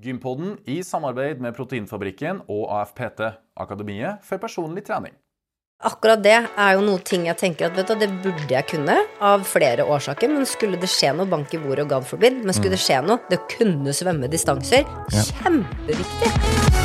Gympodden i samarbeid med Proteinfabrikken og AFPT, Akademiet for personlig trening. Akkurat det er jo noe ting jeg tenker at vet du, det burde jeg kunne, av flere årsaker. Men skulle det skje noe, bank i bordet og gav forbind, Men skulle det skje noe, det å kunne svømme distanser, kjempeviktig.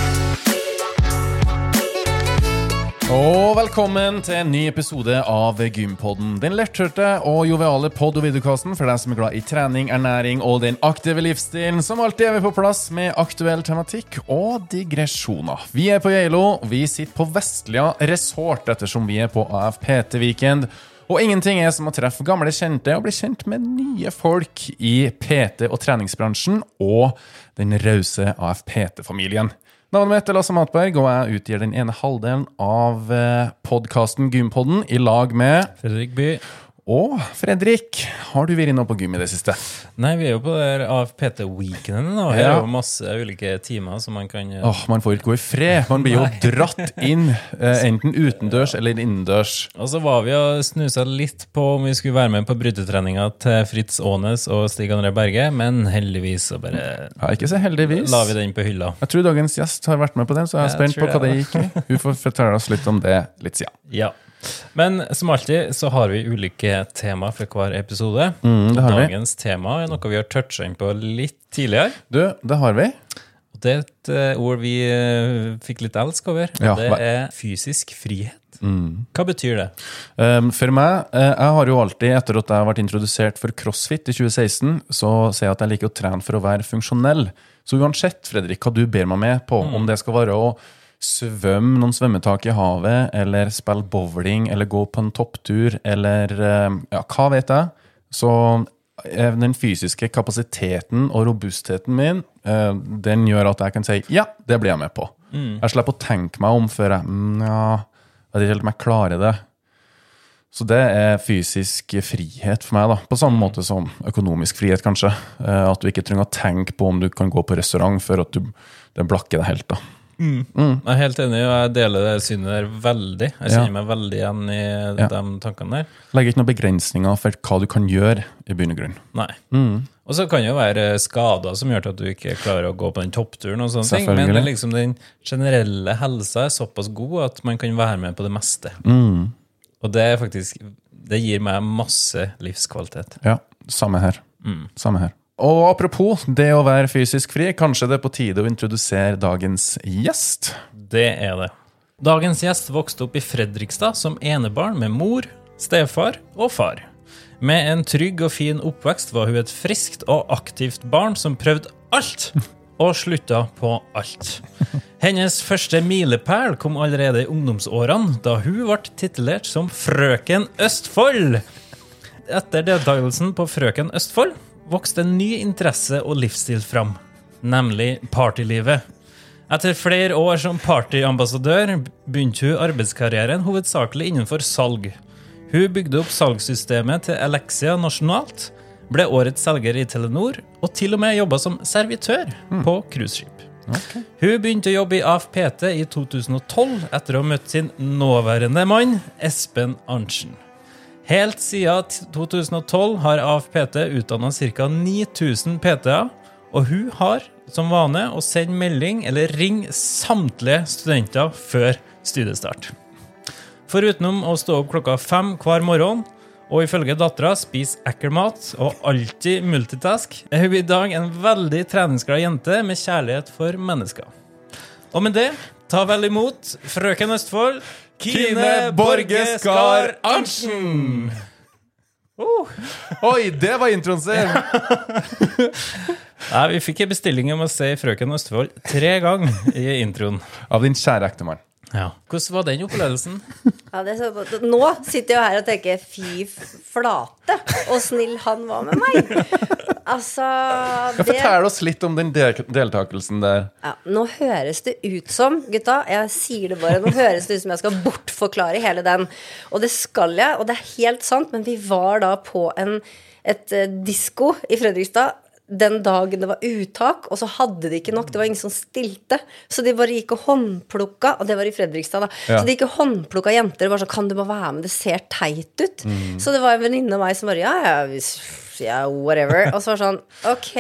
Og velkommen til en ny episode av Gympodden. Den letthørte og joviale pod- og videokasten for deg som er glad i trening, ernæring og den aktive livsstilen. Som alltid er vi på plass med aktuell tematikk og digresjoner. Vi er på Geilo, vi sitter på Vestlia resort ettersom vi er på AFPT Weekend. Og ingenting er som å treffe gamle kjente og bli kjent med nye folk i PT- og treningsbransjen og den rause AFPT-familien. Navnet mitt er Lasse Matberg, og jeg utgir den ene halvdelen av podkasten Gympodden i lag med Fredrik By. Og Fredrik, har du vært inne på gym i det siste? Nei, vi er jo på der AFPT-weekenden nå. Her Ja. er jo masse ulike timer som man kan Åh, Man får ikke gå i fred. Man blir jo dratt inn, eh, enten utendørs eller innendørs. Og så var vi og snusa litt på om vi skulle være med på brytetreninga til Fritz Aanes og Stig André Berge, men heldigvis så bare Ja, ikke så heldigvis. la vi den på hylla. Jeg tror dagens gjest har vært med på den, så jeg er Jeg spent på hva det. gikk i. Hun får fortelle oss litt om det litt siden. Ja. Men som alltid så har vi ulike tema for hver episode. Mm. Dagens tema er noe vi har toucha inn på litt tidligere. Du, det har vi. Og Det er et eh, ord vi eh, fikk litt elsk over. Ja, det er fysisk frihet. Hva betyr det? Um, for meg, eh, jeg har jo alltid, etter at jeg har vært introdusert for crossfit i 2016, så sier jeg at jeg liker å trene for å være funksjonell. Så uansett, Fredrik, hva du ber meg med på, om det skal være å svømme noen svømmetak i havet, eller spille bowling, eller gå på en topptur, eller eh, ja, hva vet jeg, så er den fysiske kapasiteten og robustheten min, eh, den gjør at jeg kan si ja, det blir jeg med på. Jeg slipper å tenke meg om før jeg mm, ja, jeg vet ikke helt om jeg klarer det. Så det er fysisk frihet for meg, da. På samme måte som økonomisk frihet, kanskje. Eh, At du ikke trenger å tenke på om du kan gå på restaurant før at du, det blakker deg helt. da. Jeg er helt enig, og jeg deler det synet der veldig. Jeg kjenner Ja. meg veldig igjen i Ja. de tankene der. Legger ikke noen begrensninger for hva du kan gjøre, i bunn og grunn. Nei. Og så kan det jo være skader som gjør at du ikke klarer å gå på den toppturen, og sånne ting, men liksom den generelle helsa er såpass god at man kan være med på det meste. Og det er faktisk Det gir meg masse livskvalitet. Ja, samme her. Samme her. Og apropos det å være fysisk fri, kanskje det er på tide å introdusere dagens gjest? Det er det. Dagens gjest vokste opp i Fredrikstad som enebarn med mor, stefar og far. Med en trygg og fin oppvekst var hun et friskt og aktivt barn som prøvde alt, og slutta på alt. Hennes første milepæl kom allerede i ungdomsårene, da hun ble titulert som Frøken Østfold. Etter deltakelsen på Frøken Østfold vokste en ny interesse og livsstil fram, nemlig partylivet. Etter flere år som partyambassadør begynte hun arbeidskarrieren hovedsakelig innenfor salg. Hun bygde opp salgssystemet til Alexia nasjonalt, ble årets selger i Telenor og til og med jobba som servitør på cruiseskip. Hun begynte å jobbe i AFPT i 2012 etter å ha møtt sin nåværende mann, Espen Arntzen. Helt siden 2012 har AFPT utdanna ca. 9000 PT-er, og hun har som vane å sende melding eller ringe samtlige studenter før studiestart. Forutenom å stå opp klokka fem hver morgen, og ifølge dattera spise ekkel mat og alltid multitask, er hun i dag en veldig treningsglad jente med kjærlighet for mennesker. Og med det, ta vel imot frøken Østfold, Kine Borge Skar Arntzen! Oi, det var introen sin! Nei, vi fikk en bestilling om å se frøken Østfold tre ganger i introen. Av din kjære ektemann. Ja. Hvordan var den opplevelsen? Ja, det så, nå sitter jeg jo her og tenker fy flate, og snill han var med meg. Altså det, Fortell oss litt om den del deltakelsen der. ja, Nå høres det ut som, gutta, jeg sier det bare, nå høres det ut som jeg skal bortforklare hele den. Og det skal jeg, og det er helt sant, men vi var da på en, et uh, disko i Fredrikstad den dagen det var uttak, og så hadde de ikke nok. Det var ingen som stilte. Så de bare gikk og håndplukka, og det var i Fredrikstad, da. Ja. Så de gikk og håndplukka jenter og bare sånn Kan du bare være med, det ser teit ut. Så det var en venninne av meg som bare Ja, ja, ja, whatever. Og så var det sånn Ok,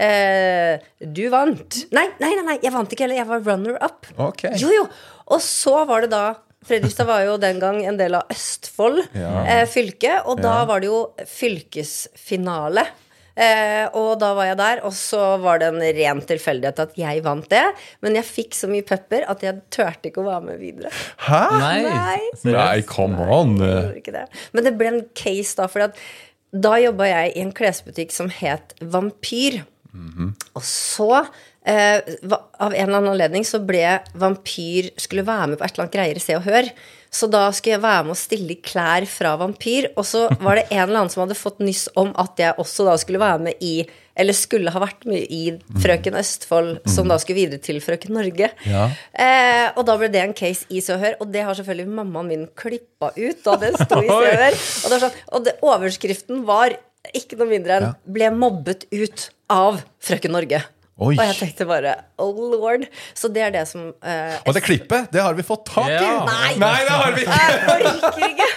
eh, du vant. Nei, nei, nei, nei, jeg vant ikke heller. Jeg var runner up. Ok. Jo, jo. Og så var det da Fredrikstad var jo den gang en del av Østfold Ja. eh, fylke, og da var det jo fylkesfinale. Eh, og da var jeg der, og så var det en ren tilfeldighet at jeg vant det. Men jeg fikk så mye pepper at jeg turte ikke å være med videre. Hæ? Nei. Nei. Nei, come on. Nei, det. Men det ble en case da, for da jobba jeg i en klesbutikk som het Vampyr. Og så, eh, av en eller annen anledning, så ble Vampyr Skulle være med på et eller annet greier i Se og Hør. Så da skulle jeg være med å stille i klær fra Vampyr. Og så var det en eller annen som hadde fått nyss om at jeg også da skulle være med i Eller skulle ha vært med i Frøken Østfold, som da skulle videre til Frøken Norge. Ja. Eh, og da ble det en case i Se og Hør, og det har selvfølgelig mammaen min klippa ut da det sto i Se og Hør. Og, sånn, og det, overskriften var ikke noe mindre enn. 'Ble mobbet ut av Frøken Norge'. Oi. Og jeg tenkte bare oh lord. Så det er det som eh, Og det klippet, det har vi fått tak i! Ja. Nei. Nei, det har vi ikke! Jeg ikke!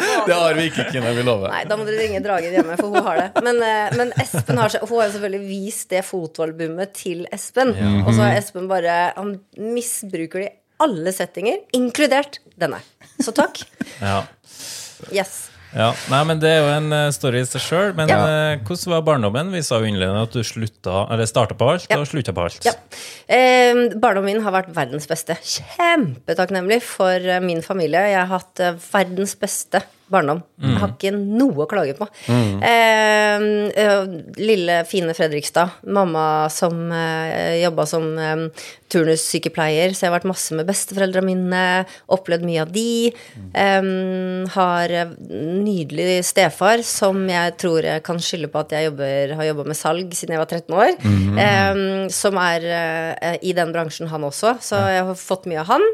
Det har vi ikke, Kine, vi lover. Nei, da må dere ringe Dragen hjemme, for hun har det. Men, eh, men Espen har, seg, hun har jo selvfølgelig vist det fotoalbumet til Espen. Og så har Espen bare Han misbruker det i alle settinger, inkludert denne. Så takk. Ja. Yes. Ja, nei, men Det er jo en eh, story i seg sjøl. Men Ja. eh, hvordan var barndommen? Vi sa jo innledende at du slutta, starta på alt Ja. og slutta på alt. Ja. Eh, barndommen min har vært verdens beste. Kjempetakknemlig for eh, min familie. Jeg har hatt eh, verdens beste barndom. Jeg har ikke noe å klage på. Mm. eh, lille, fine Fredrikstad. Mamma som eh, jobba som eh, turnussykepleier, så jeg har vært masse med besteforeldra mine. Opplevd mye av de. Eh, har nydelig stefar som jeg tror jeg kan skylde på at jeg jobber, har jobba med salg siden jeg var 13 år. Eh, som er eh, i den bransjen, han også. Så jeg har fått mye av han.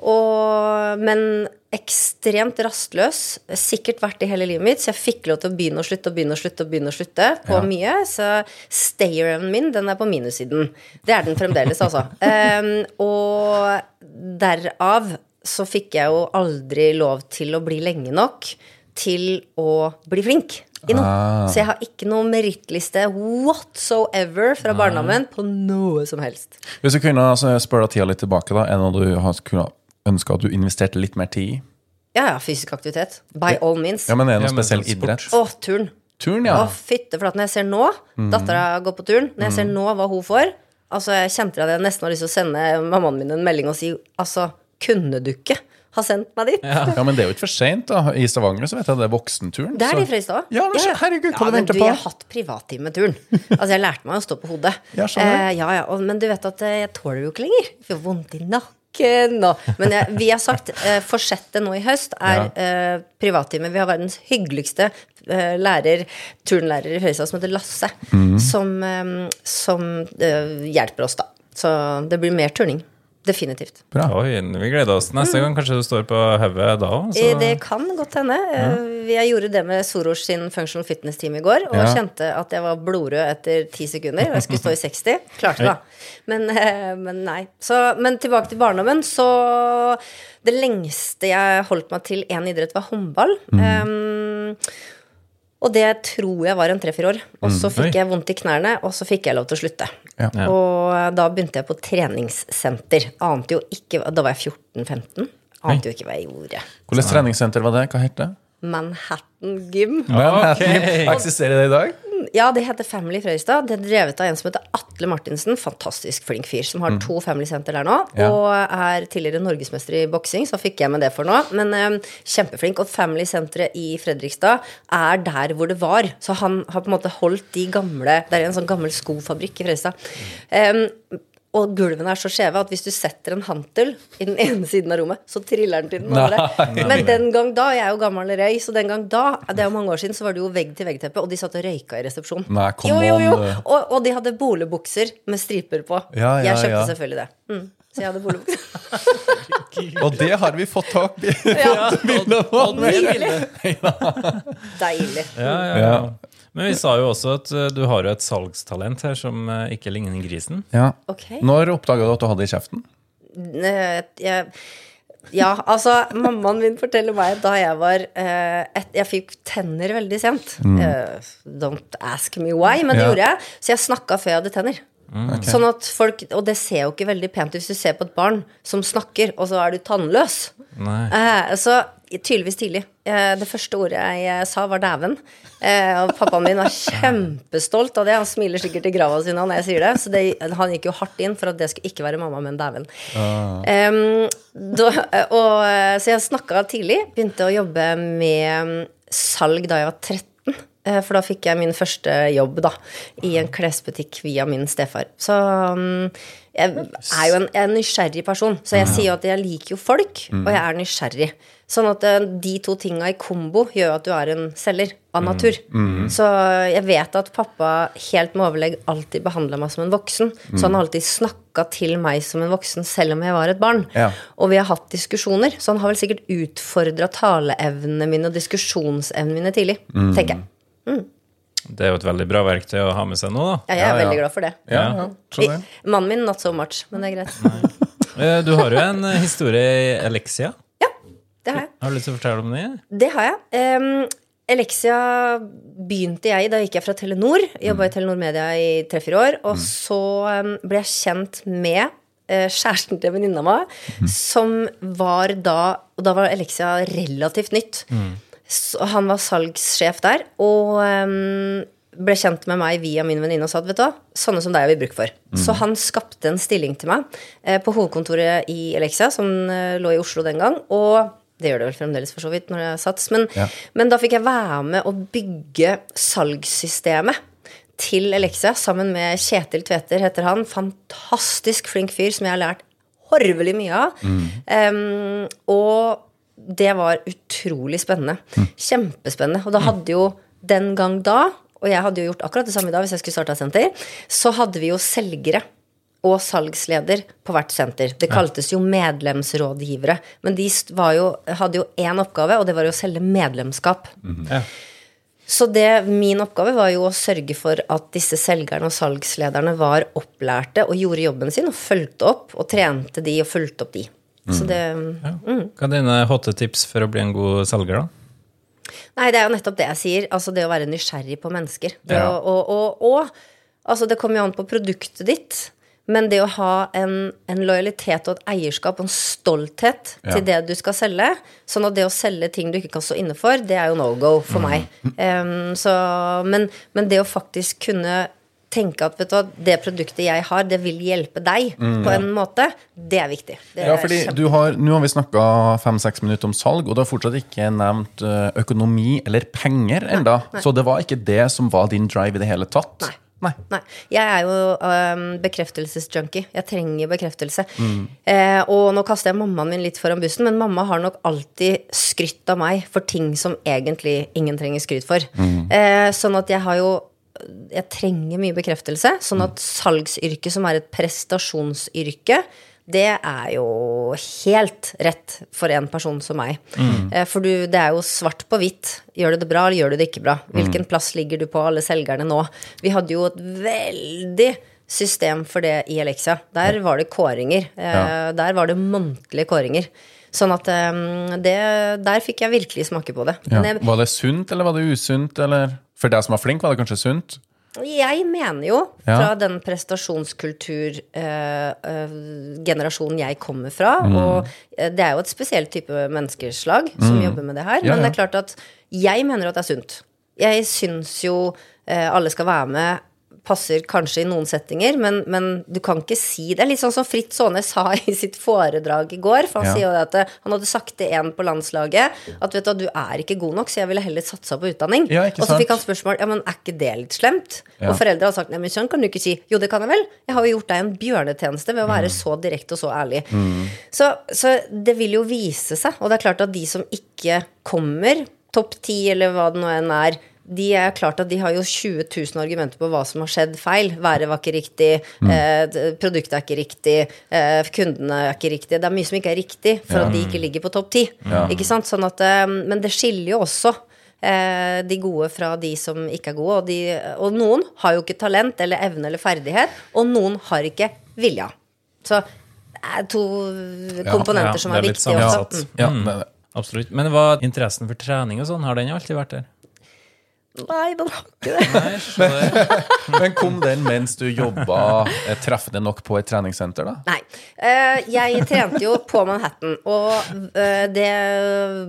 Og, men ekstremt rastløs. Sikkert vært det hele livet mitt, så jeg fikk lov til å begynne og slutte og begynne og slutte og begynne å slutte på Ja. mye. Så stayeren min, den er på minussiden. Det er den fremdeles, altså. Um, og derav så fikk jeg jo aldri lov til å bli lenge nok til å bli flink i noe. Ah. Så jeg har ikke noe merittliste whatsoever fra barndommen på noe som helst. Hvis du kunne altså, spørre deg tida litt tilbake, da, det noe du har kunne ønska at du investerte litt mer tid i? Ja, ja, fysisk aktivitet. By all means. Ja, men er det noe Ja, spesiell idrett? Å, turn. Turn, ja. Å, fytte flate. Når jeg ser nå, dattera går på turn, når jeg ser nå hva hun får Altså, jeg kjente at jeg nesten har lyst til å sende mammaen min en melding og si Altså, kunne du ikke ha sendt meg dit? Ja, Men det er jo ikke for seint. I Stavanger så vet jeg det er voksenturn. Det er de det i stad. Ja, men herregud, hva ja, du men venter du, på? Jeg har hatt privattime-turn. Altså, jeg lærte meg å stå på hodet. Ja. Eh, ja, ja, og, men du vet at eh, jeg tåler det jo ikke lenger. Jeg får vondt i nakken og Men jeg, vi har sagt eh, forsettet nå i høst er eh, privattime. Vi har verdens hyggeligste eh, lærer, turnlærer i Fredrikstad som heter Lasse, mm. som, eh, som eh, hjelper oss, da. Så det blir mer turning. Definitivt. Bra. Oi, vi gleder oss. Neste gang kanskje du står på hodet da òg. Eh, Det kan godt hende. Ja. Jeg gjorde det med Soros sin functional fitness-team i går, og Ja. kjente at jeg var blodrød etter ti sekunder. Og jeg skulle stå i 60. Klarte det, da. Men, eh, men nei. Så, men tilbake til barndommen. Så det lengste jeg holdt meg til én idrett, var håndball. Um, og det tror jeg var en tre-fire år. Og så fikk Oi. jeg vondt i knærne, og så fikk jeg lov til å slutte. Ja. Og da begynte jeg på treningssenter. Ante jo ikke Da var jeg 14-15. Ante jo ikke hva jeg gjorde. Hvilket treningssenter var det? Hva het det? Manhattan Gym. Okay. Eksisterer det i dag? Ja, det heter Family Frøystad. Det er drevet av en som heter Atle Martinsen. Fantastisk flink fyr, som har to Family Center der nå. Ja. Og er tidligere norgesmester i boksing, så fikk jeg med det for nå. Men um, kjempeflink. Og Family Senteret i Fredrikstad er der hvor det var. Så han har på en måte holdt de gamle Det er en sånn gammel skofabrikk i Fredrikstad. Em, og gulvene er så skjeve at hvis du setter en hantel i den ene siden av rommet, så triller den til den andre. Men den gang da, jeg er jo gammel røy, så den gang da, det er jo mange år siden, så var det jo vegg-til-vegg-teppe, og de satt og røyka i resepsjonen. Nei, kom jo, jo, jo. Og, og de hadde bolebukser med striper på. Ja, ja, jeg kjøpte ja. selvfølgelig det. Mm. Så jeg hadde bolebukser. Og det har vi fått tak i. Ja. Nydelig! Deilig. Ja, ja, ja. Men vi sa jo også at eh, du har jo et salgstalent her som eh, ikke ligner grisen. Ja. Okay. Når oppdaga du at du hadde det i kjeften? Eh, Jeg, Ja, altså, mammaen min forteller meg da jeg var eh, et, Jeg fikk tenner veldig sent. Mm. don't ask me why, men det Ja. gjorde jeg. Så jeg snakka før jeg hadde tenner. Sånn at folk, Og det ser jo ikke veldig pent ut hvis du ser på et barn som snakker, og så er du tannløs. Nei. Eh, så tydeligvis tidlig. Eh, det første ordet jeg sa, var 'dæven'. Eh, og pappaen min var kjempestolt av det. Han smiler sikkert i grava si når jeg sier det. Så det, han gikk jo hardt inn for at det skulle ikke være mamma, men 'dæven'. Da, og, eh, så jeg snakka tidlig. Begynte å jobbe med mm, salg da jeg var 13. eh, For da fikk jeg min første jobb da i en klesbutikk via min stefar. Så mm, jeg er jo en, er en nysgjerrig person. Så jeg sier jo at jeg liker jo folk, og jeg er nysgjerrig. Sånn at eh, de to tinga i kombo gjør at du er en selger av natur. Så jeg vet at pappa helt med overlegg alltid behandla meg som en voksen. Så han har alltid snakka til meg som en voksen, selv om jeg var et barn. Ja. Og vi har hatt diskusjoner, så han har vel sikkert utfordra taleevnene mine og diskusjonsevnene mine tidlig. tenker jeg. Det er jo et veldig bra verktøy å ha med seg nå, da. Ja, jeg er Ja, ja. veldig glad for det. Ja, ja, det. I- Mannen min not so much, men det er greit. Eh, Du har jo en historie i Elexia. Ja, det har jeg. Har du lyst til å fortelle om det? Det har jeg. Um, Elexia begynte jeg i da gikk jeg fra Telenor. Jobba i Telenor Media i tre-fire år. Og så ble jeg kjent med eh, kjæresten til venninna mi, meg, som var da Og da var Elexia relativt nytt. Så han var salgssjef der, og um, ble kjent med meg via min venninne og sa at vet du hva, sånne som deg har vi bruk for. Så han skapte en stilling til meg eh, på hovedkontoret i Elexia, som eh, lå i Oslo den gang. Og det gjør det vel fremdeles for så vidt når det er sats. Men, Ja. men da fikk jeg være med å bygge salgssystemet til Elexia sammen med Kjetil Tveter, heter han. Fantastisk flink fyr som jeg har lært horvelig mye av. Em, og det var utrolig spennende. Kjempespennende. Og da hadde jo den gang da, og jeg hadde jo gjort akkurat det samme da hvis jeg skulle starte et senter, så hadde vi jo selgere og salgsleder på hvert senter. Det kaltes jo medlemsrådgivere. Men de var jo, hadde jo én oppgave, og det var jo å selge medlemskap. Ja. Så det, min oppgave var jo å sørge for at disse selgerne og salgslederne var opplærte og gjorde jobben sin og fulgte opp og trente de og fulgte opp de. Så det Hva er dine hotte tips for å bli en god selger, da? Nei, det er jo nettopp det jeg sier. Altså det å være nysgjerrig på mennesker. Det Ja. å, og, og, og altså det kommer jo an på produktet ditt. Men det å ha en, en lojalitet og et eierskap og en stolthet Ja. til det du skal selge Sånn at det å selge ting du ikke kan stå inne for, det er jo no go for meg. Um, så, men, men det å faktisk kunne tenke at vet du det produktet jeg har, det vil hjelpe deg på en måte, det er viktig. Det Ja, fordi kjempe- du har, Nå har vi snakka fem-seks minutter om salg, og du har fortsatt ikke nevnt eh, økonomi eller penger enda. Så det var ikke det som var din drive i det hele tatt? Nei. Nei. Nei. Jeg er jo um, bekreftelsesjunkie. Jeg trenger bekreftelse. Eh, og nå kaster jeg mammaen min litt foran bussen, men mamma har nok alltid skrytt av meg for ting som egentlig ingen trenger skryt for. Eh, sånn at jeg har jo Jeg trenger mye bekreftelse. Sånn at salgsyrket, som er et prestasjonsyrke, det er jo helt rett for en person som meg. Mm. For du, det er jo svart på hvitt. Gjør du det bra, eller gjør du det ikke bra? Hvilken plass ligger du på alle selgerne nå? Vi hadde jo et veldig system for det i Elexia. Der var det kåringer. Eh, Ja. Der var det månedlige kåringer. Sånn at eh, det, der fikk jeg virkelig smake på det. Ja. Jeg, Var det sunt, eller var det usunt? Eller? For deg som var flink, var det kanskje sunt? Jeg mener jo, Ja. fra den prestasjonskultur-generasjonen jeg kommer fra, Mm. og eh, det er jo et spesielt type menneskeslag som jobber med det her, Ja, men det er klart at jeg mener at det er sunt. Jeg syns jo eh, alle skal være med. Passer kanskje i noen settinger, men, men du kan ikke si det. Litt sånn som Fritz Aanes sa i sitt foredrag i går. For han Ja. sier jo det at eh, han hadde sagt til en på landslaget at vet du, du er ikke god nok, så jeg ville heller satsa på utdanning. Ja, og så fikk han spørsmål ja, men er ikke det litt slemt. Ja. Og foreldre har sagt nei, men sønn, kan du ikke si. Jo, det kan jeg vel. Jeg har jo gjort deg en bjørnetjeneste ved å Mm. være så direkte og så ærlig. Så, så det vil jo vise seg. Og det er klart at de som ikke kommer topp ti, eller hva det nå enn er, de er klart at de har jo 20 000 argumenter på hva som har skjedd feil. Været var ikke riktig, Mm. eh, produktet er ikke riktig, eh, kundene er ikke riktige. Det er mye som ikke er riktig for at de ikke ligger på topp ti. Ja. Ikke sant? Sånn at, eh, men det skiller jo også eh, de gode fra de som ikke er gode. Og, de, og noen har jo ikke talent eller evne eller ferdighet, og noen har ikke vilja. Så det er to komponenter ja, som er, er viktige. Mm. Ja, det. Absolutt. Men hva interessen for trening og sånn, har den alltid vært der? Nei, den har ikke det. Nei, Men kom den mens du jobba eh, treffende nok på et treningssenter, da? Nei. Eh, jeg trente jo på Manhattan, og eh, det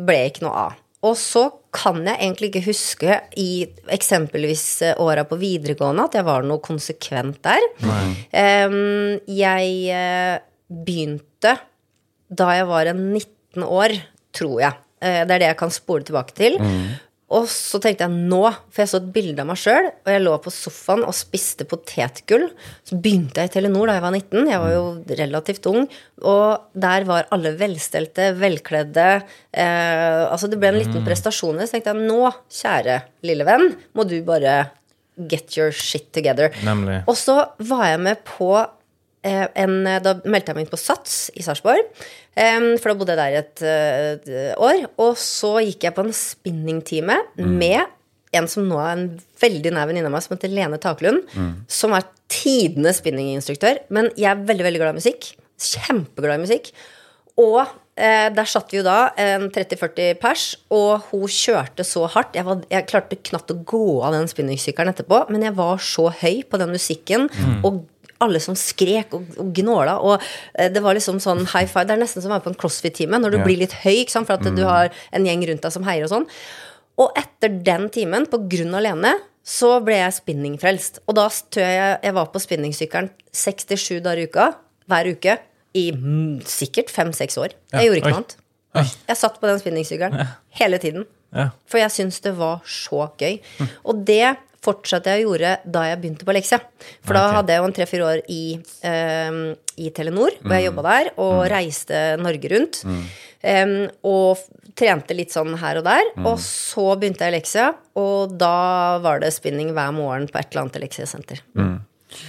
ble ikke noe av. Og så kan jeg egentlig ikke huske i eksempelvis åra på videregående at jeg var noe konsekvent der. Nei. jeg begynte da jeg var 19 år, tror jeg. Det er det jeg kan spole tilbake til. Og så tenkte jeg nå, for jeg så et bilde av meg sjøl, og jeg lå på sofaen og spiste potetgull. Så begynte jeg i Telenor da jeg var 19. Jeg var jo relativt ung. Og der var alle velstelte, velkledde. Eh, altså det ble en liten prestasjon. Så tenkte jeg nå, kjære lille venn, må du bare get your shit together. Nemlig. Og så var jeg med på eh, en Da meldte jeg meg inn på SATS i Sarpsborg. For da bodde jeg der et, eh, et år. Og så gikk jeg på en spinningtime med en som nå er en veldig nær venninne av meg, som heter Lene Taklund. Som er tidenes spinninginstruktør. Men jeg er veldig, veldig glad i musikk. Kjempeglad i musikk. Og eh, der satt vi jo da en 30-40 pers, og hun kjørte så hardt. Jeg, var, jeg klarte knapt å gå av den spinningsykkelen etterpå, men jeg var så høy på den musikken. Og alle som skrek og, og gnåla. Og eh, det var liksom sånn high five. Det er nesten som å være på en crossfit-time når du Ja. blir litt høy, ikke sant? for at du har en gjeng rundt deg som heier og sånn. Og etter den timen, på grunn av Lene, så ble jeg spinningfrelst. Og da tror jeg jeg var på spinningsykkelen 67 dager i uka, hver uke, i mm, sikkert fem-seks år. Jeg gjorde ikke noe annet. Jeg satt på den spinningsykkelen hele tiden. Ja. For jeg syntes det var så gøy. Og det fortsatte jeg å gjøre da jeg begynte på Leksia. For da hadde jeg jo en tre-fire år i, eh, i Telenor, hvor jeg jobba der, og reiste Norge rundt. Um, og trente litt sånn her og der. Og så begynte jeg i lekse, og da var det spinning hver morgen på et eller annet leksesenter.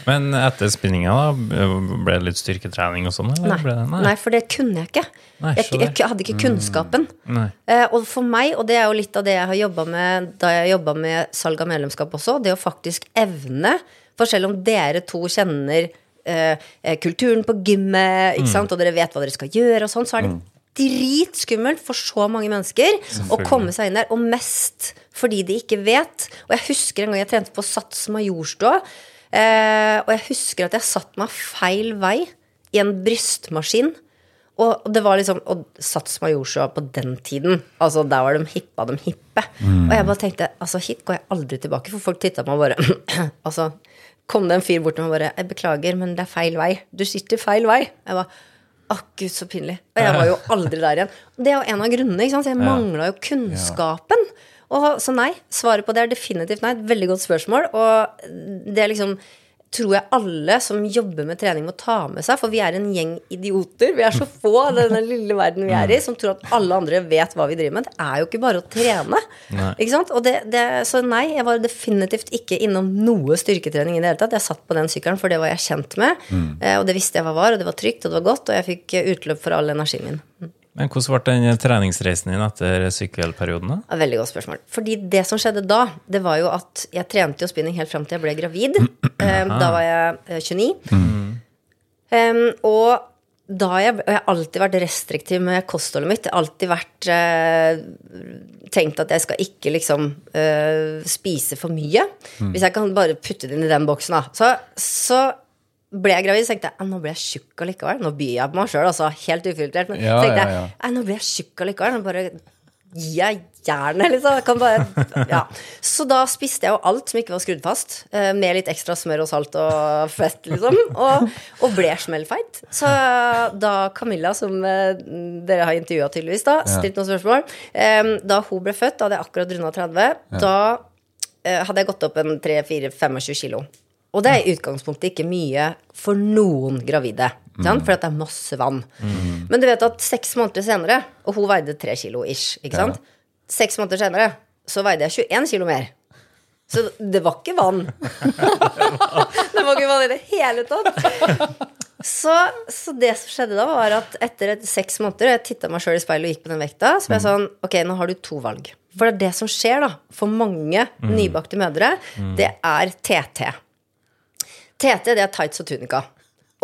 Men etter spinninga, da, ble det litt styrketrening og sånn? Nei. Nei. Nei, for det kunne jeg ikke. Nei, Jeg, jeg, hadde ikke kunnskapen. Mm. Eh, og for meg, og det er jo litt av det jeg har jobba med da jeg jobba med salg av medlemskap også, det å faktisk evne For selv om dere to kjenner eh, kulturen på gymmet, sant, og dere vet hva dere skal gjøre, og sånn, så er det dritskummelt for så mange mennesker å komme seg inn der. Og mest fordi de ikke vet. Og jeg husker en gang jeg trente på Sats Majorstua, eh, og jeg husker at jeg satte meg feil vei i en brystmaskin. Og det var liksom Og Sats Majorstua på den tiden. Altså Der var de hippa de hippe. Og jeg bare tenkte altså hit går jeg aldri tilbake, for folk titta på meg bare Altså kom det en fyr bort til meg og bare 'Jeg beklager, men det er feil vei. Du sitter feil vei.' Jeg bare Å, gud, så pinlig. Og jeg var jo aldri der igjen. Det er jo en av grunnene. ikke sant? Så jeg mangla jo kunnskapen. Og Så nei. Svaret på det er definitivt nei. Et veldig godt spørsmål. Og det er liksom tror jeg alle som jobber med trening, må ta med seg. For vi er en gjeng idioter. Vi er så få av denne lille verden vi er i, som tror at alle andre vet hva vi driver med. Det er jo ikke bare å trene. Ikke sant? Og det, det, så nei, jeg var definitivt ikke innom noe styrketrening i det hele tatt. Jeg satt på den sykkelen, for det var jeg kjent med. Mm. Og det visste jeg hva var, og det var trygt, og det var godt, og jeg fikk eh, utløp for all energien min. Men hvordan ble den treningsreisen din etter sykkelperioden? da? Veldig godt spørsmål. Fordi det som skjedde da, det var jo at jeg trente jo spinning helt fram til jeg ble gravid. Eh, da var jeg eh, 29. Um, og da jeg, og jeg har alltid vært restriktiv med kostholdet mitt. Jeg har alltid vært eh, tenkt at jeg skal ikke liksom eh, spise for mye. Hvis jeg kan bare putte det inn i den boksen, da. Så, så ble jeg gravid, så tenkte jeg "Ah, nå ble jeg tjukk allikevel. Nå byr jeg på meg sjøl, altså. Helt ufiltrert. Men Ja, så tenkte ja, ja. jeg "Ah, nå ble jeg tjukk allikevel. Nå bare gir jeg jernet, liksom. Bare, ja. Så da spiste jeg jo alt som ikke var skrudd fast, eh, med litt ekstra smør og salt og fett, liksom. Og, og ble smellfeit. Så da Camilla, som eh, dere har intervjua tydeligvis, da, stilt noen spørsmål eh, Da hun ble født, da hadde jeg akkurat runda 30, da hadde jeg gått opp en 3-4-25 kilo. Og det er i utgangspunktet ikke mye for noen gravide. Mm. For det er masse vann. Men du vet at seks måneder senere, og hun veide tre kilo ish, ikke sant? Seks måneder senere så veide jeg 21 kilo mer. Så det var ikke vann. det var ikke vann i det hele tatt. Så, så det som skjedde da, var at etter et, seks måneder, og jeg titta meg sjøl i speilet og gikk på den vekta, så ble jeg sånn Ok, nå har du to valg. For det er det som skjer, da, for mange nybakte mødre, det er TT. TT, det er tights og tunika.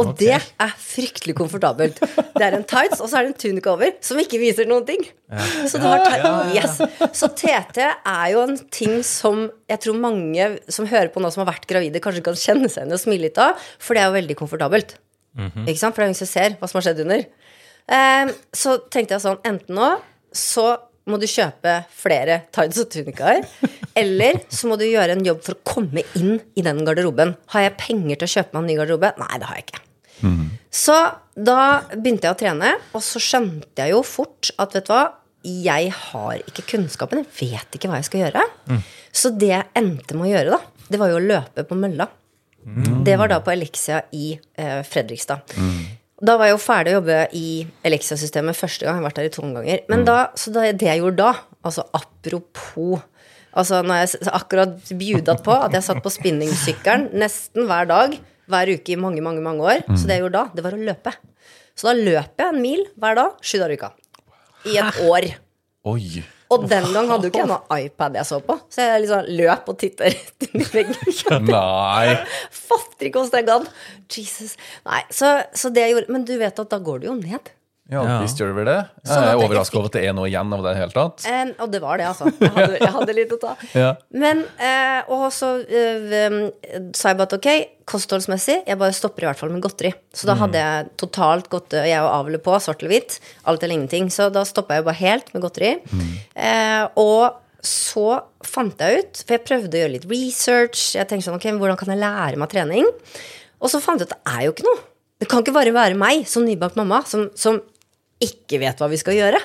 Og det er fryktelig komfortabelt. Det er en tights, og så er det en tunika over, som ikke viser noen ting. Så, du har ti- yes. så TT er jo en ting som jeg tror mange som hører på nå, som har vært gravide, kanskje kan kjenne seg igjen og smile litt av, for det er jo veldig komfortabelt. Ikke sant? For det er ingen som ser hva som har skjedd under. Eh, så tenkte jeg sånn, enten nå så må du kjøpe flere tights og tunikaer. eller så må du gjøre en jobb for å komme inn i den garderoben. Har jeg penger til å kjøpe meg en ny garderobe? Nei, det har jeg ikke. Så da begynte jeg å trene, og så skjønte jeg jo fort at vet du hva, jeg har ikke kunnskapen, jeg vet ikke hva jeg skal gjøre. Så det jeg endte med å gjøre, da, det var jo å løpe på mølla. Det var da på Elixia i eh, Fredrikstad. Da var jeg jo ferdig å jobbe i Elixia-systemet første gang. Jeg har vært der i to ganger. Men da, så da, det jeg gjorde da, altså apropos Altså når jeg akkurat bjuda på at jeg satt på spinningsykkelen nesten hver dag hver uke i mange, mange, mange år. Så det jeg gjorde da, det var å løpe. Så da løp jeg en mil hver dag sju dager i uka. I et år. Oi. Og den gang hadde jo ikke jeg noe iPad jeg så på, så jeg liksom løp og titta rett inn i veggen. Nei. Fatter ikke hvordan det gadd. Jesus. Nei, så, så det jeg gjorde Men du vet at da går du jo ned. Ja, Ja. visst gjør det vel det. Jeg Sånn at er jeg overraska fikk- over at det er noe igjen av det i det hele tatt. En, og det var det, altså. Jeg hadde, jeg hadde litt å ta. Ja. Men, eh, og så eh, um, sa jeg bare at ok, kostholdsmessig, jeg bare stopper i hvert fall med godteri. Så da hadde jeg totalt godt jeg og avle på, svart eller hvitt. Alt eller ingenting. Så da stoppa jeg bare helt med godteri. Eh, og så fant jeg ut, for jeg prøvde å gjøre litt research. Jeg tenkte sånn, ok, hvordan kan jeg lære meg trening? Og så fant jeg ut at det er jo ikke noe. Det kan ikke bare være meg som nybakt mamma som, som ikke vet hva vi skal gjøre.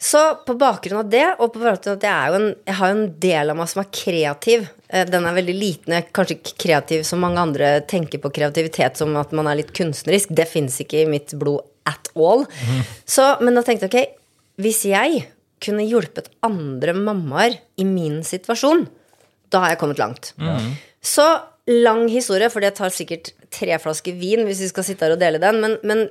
Så på bakgrunn av det, og på bakgrunn av at jeg, en, jeg har jo en del av meg som er kreativ eh, Den er veldig liten, kanskje ikke kreativ som mange andre tenker på kreativitet som at man er litt kunstnerisk. Det fins ikke i mitt blod at all. Så, men da tenkte jeg ok, hvis jeg kunne hjulpet andre mammaer i min situasjon, da har jeg kommet langt. Så lang historie, for det tar sikkert tre flasker vin hvis vi skal sitte her og dele den, men, men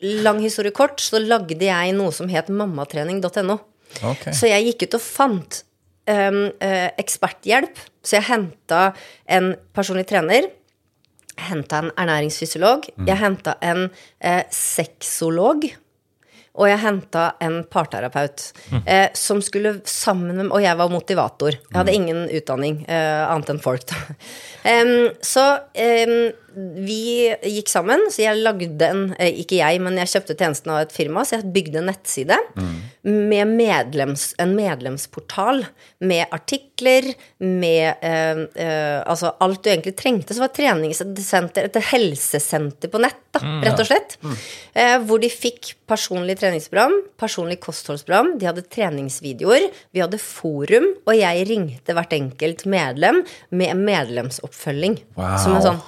lang historie kort, så lagde jeg noe som het mammatrening.no. Okay. Så jeg gikk ut og fant um, eksperthjelp. Så jeg henta en personlig trener. Jeg henta en ernæringsfysiolog. Jeg henta en eh, sexolog. Og jeg henta en parterapeut eh, som skulle sammen med Og jeg var motivator. Jeg hadde ingen utdanning eh, annet enn folk, da. um, så em, vi gikk sammen, så jeg lagde en eh, Ikke jeg, men jeg kjøpte tjenesten av et firma, så jeg bygde en nettside med medlems, en medlemsportal med artikler, med eh, eh, Altså alt du egentlig trengte. Så var treningssenter, et helsesenter på nett, da, rett og slett. Eh, hvor de fikk personlig treningsprogram, personlig kostholdsprogram, de hadde treningsvideoer, vi hadde forum, og jeg ringte hvert enkelt medlem med medlemsoppfølging. Wow. Som en sånn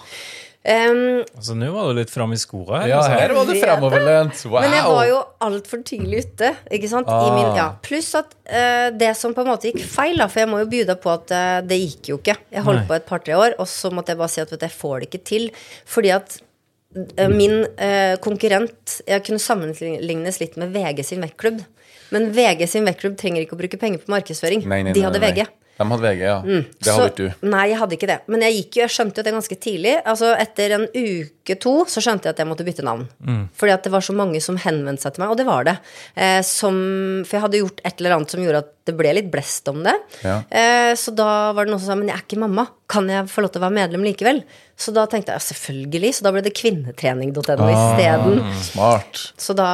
Em, Altså, Nå var du litt framme i skoa. Ja, her var du vet fremoverlent. Wow. Men jeg var jo altfor tidlig ute. Ikke sant? I min, Ah. ja. Pluss at uh, det som på en måte gikk feil, da, for jeg må jo by deg på at uh, det gikk jo ikke. Jeg holdt Nei. på et par-tre år, og så måtte jeg bare si at vet du, jeg får det ikke til. Fordi at uh, min konkurrent Jeg kunne sammenlignes litt med VG sin vektklubb. Men VG sin vektklubb trenger ikke å bruke penger på markedsføring. Nei, nei, De nei, hadde nei. VG. De hadde VG, ja. Det Så- hadde ikke du. Nei, jeg hadde ikke det. Men jeg gikk jo, jeg skjønte jo det ganske tidlig. Altså Etter en uke to så skjønte jeg at jeg måtte bytte navn. Fordi at det var så mange som henvendte seg til meg, og det var det. Eh, som, for jeg hadde gjort et eller annet som gjorde at det ble litt blest om det. Ja. Eh, så da var det noen som sa men jeg er ikke mamma, kan jeg få lov til å være medlem likevel? Så da tenkte jeg ja, selvfølgelig, så da ble det kvinnetrening.no Ah. isteden. Smart. Så da,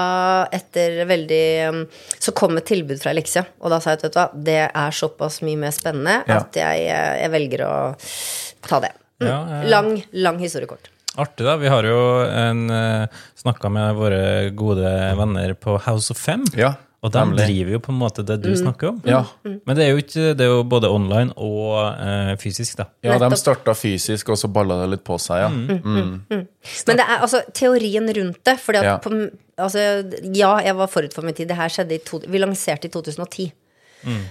etter veldig um, Så kom et tilbud fra Elixia, og da sa jeg at vet du hva, det er såpass mye mer spennende Ja. at jeg, eh, jeg velger å ta det. Mm. Ja. Lang, lang historiekort. Artig, da. Vi har jo en, uh, snakka med våre gode venner på House of Fem. Ja, Og de nemlig. driver jo på en måte det du snakker om. Ja. Men det er jo ikke Det er jo både online og eh, fysisk, da. ja, de starta fysisk, og så balla det litt på seg, ja. Mm. Men det er altså teorien rundt det. Fordi at Ja. på, altså, ja, jeg var forut for min tid. Det her skjedde i to, Vi lanserte i 2010.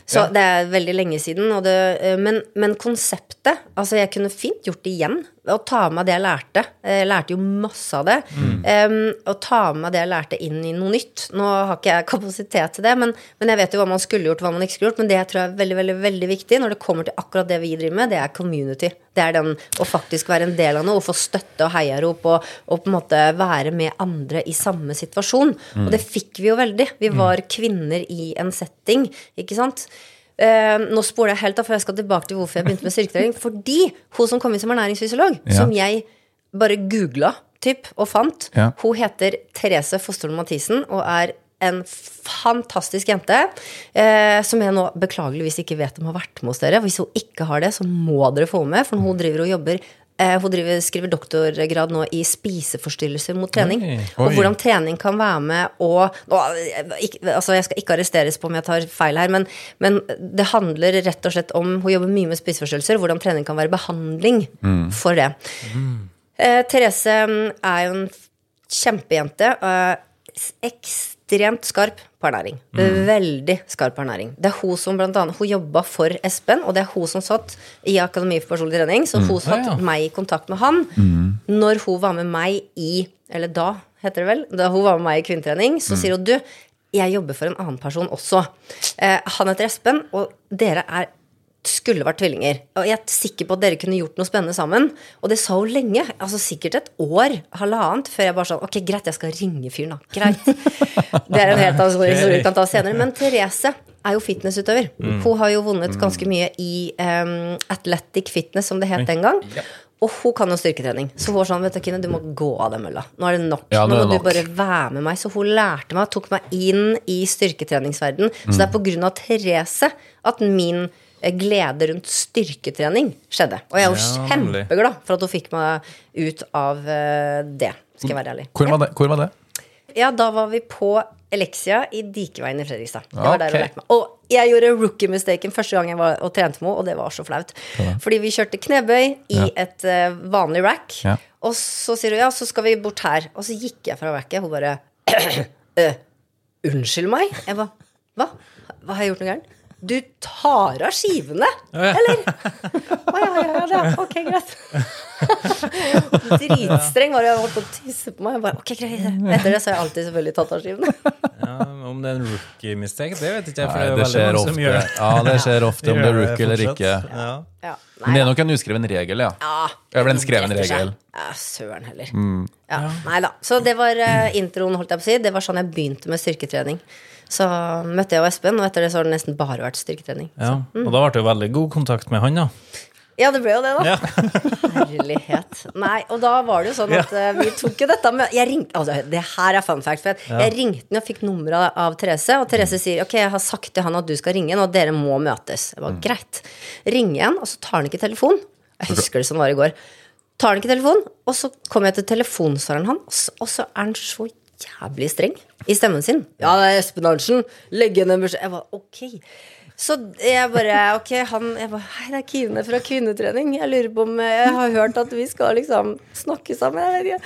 Så Ja. det er veldig lenge siden. Og det, eh, men, men konseptet Altså, jeg kunne fint gjort det igjen. Å ta med meg det jeg lærte. Jeg lærte jo masse av det. Um, å ta med meg det jeg lærte inn i noe nytt. Nå har ikke jeg kapasitet til det, men, men jeg vet jo hva man skulle gjort, hva man ikke skulle gjort. Men det jeg tror er veldig, veldig, veldig viktig når det kommer til akkurat det vi driver med, det er community. Det er den å faktisk være en del av noe, å få støtte og heiarop, og, og på en måte være med andre i samme situasjon. Og det fikk vi jo veldig. Vi var kvinner i en setting, ikke sant. Eh, nå spoler jeg helt av, for jeg skal tilbake til hvorfor jeg begynte med styrketrening. Fordi hun som kom inn som ernæringsfysiolog, Ja. som jeg bare googla typ, og fant, Ja. hun heter Therese Fosterholm Mathisen og er en fantastisk jente. Eh, som jeg nå beklageligvis ikke vet om har vært med hos dere. Hvis hun ikke har det, så må dere få med, for hun driver og jobber hun driver, skriver doktorgrad nå i spiseforstyrrelser mot trening. Oi. Og hvordan trening kan være med å altså Jeg skal ikke arresteres på om jeg tar feil her, men, men det handler rett og slett om Hun jobber mye med spiseforstyrrelser, hvordan trening kan være behandling for det. Eh, Therese mm, er jo en kjempejente. eh, ekstremt skarp på ernæring. Veldig skarp på ernæring. Det er hun som blant annet Hun jobba for Espen, og det er hun som satt i Akademi for personlig trening. Så hun satt Ja, ja. meg i kontakt med han når hun var med meg i Eller da, heter det vel. Da hun var med meg i kvinnetrening, så sier hun du, jeg jobber for en annen person også. Eh, han heter Espen, og dere er skulle vært tvillinger. Og jeg er sikker på at dere kunne gjort noe spennende sammen. Og det sa hun lenge. Altså Sikkert et år, halvannet, før jeg bare sånn Ok, greit, jeg skal ringe fyren, da. Greit. Det er en helt annen historie vi kan ta senere. Men Therese er jo fitnessutøver. Hun har jo vunnet ganske mye i um, Athletic Fitness, som det het den gang. Og hun kan jo styrketrening. Så hun var sånn, vet du, Kine, du må gå av den mølla. Nå er det nok. Ja, nå Nå må nok. du bare være med meg. Så hun lærte meg, tok meg inn i styrketreningsverden. Så det er på grunn av Therese at min glede rundt styrketrening skjedde. Og jeg er jo Ja, kjempeglad for at hun fikk meg ut av eh, det. Skal jeg være ærlig. Hvor var det? Hvor var det? Ja, da var vi på Elexia i Dikeveien i Fredrikstad. Jeg var der hun og lærte meg. Og jeg gjorde rookie-mistaken første gang jeg var og trente med henne, og det var så flaut. Fordi vi kjørte knebøy i Ja. et uh, vanlig rack, Ja. og så sier hun ja, så skal vi bort her. Og så gikk jeg fra racket, hun bare «Øh, Unnskyld meg? Jeg bare Hva? Hva har jeg gjort noe gærent? Du tar av skivene, eller? Å ja, ja, ja, er ok, greit. Dritstreng var det. Jeg holdt på å tisse på meg. Jeg bare, ok, greit. Etter det så har jeg alltid selvfølgelig tatt av skivene. Ja, om det er en rookie mistake, det vet ikke jeg. For Nei, det er veldig skjer ofte. som gjør det. Ja, det skjer ofte om det er rookie eller ikke. Ja. Ja, Men det er nok en uskreven regel, ja. Ja, Det er vel en skreven regel. Ja, søren heller. Ja, nei da. Så det var uh, introen, holdt jeg på å si. Det var sånn jeg begynte med styrketrening. Så møtte jeg og Espen, og etter det så har det nesten bare vært styrketrening. Ja, og da ble det jo veldig god kontakt med han, da. Ja, det ble jo det, da. Ja. Herlighet. Nei, og da var det jo sånn at ja. vi tok jo dette med Jeg ringte Altså, det her er fun fact. For at jeg ringte den og fikk nummeret av, Therese, og Therese sier ok, jeg har sagt til han at du skal ringe, og dere må møtes. Det var greit. Ringer igjen, og så tar han ikke telefon. Jeg husker det som var i går. Tar han ikke telefon, og så kommer jeg til telefonsvareren hans, og så er han så jævlig streng i stemmen sin. Ja, det er Espen Arntzen. Legg igjen en beskjed. Jeg var ok. Så jeg bare Ok, han jeg bare, Hei, det er Kine fra Kvinnetrening. Jeg lurer på om Jeg har hørt at vi skal liksom snakke sammen. Jeg.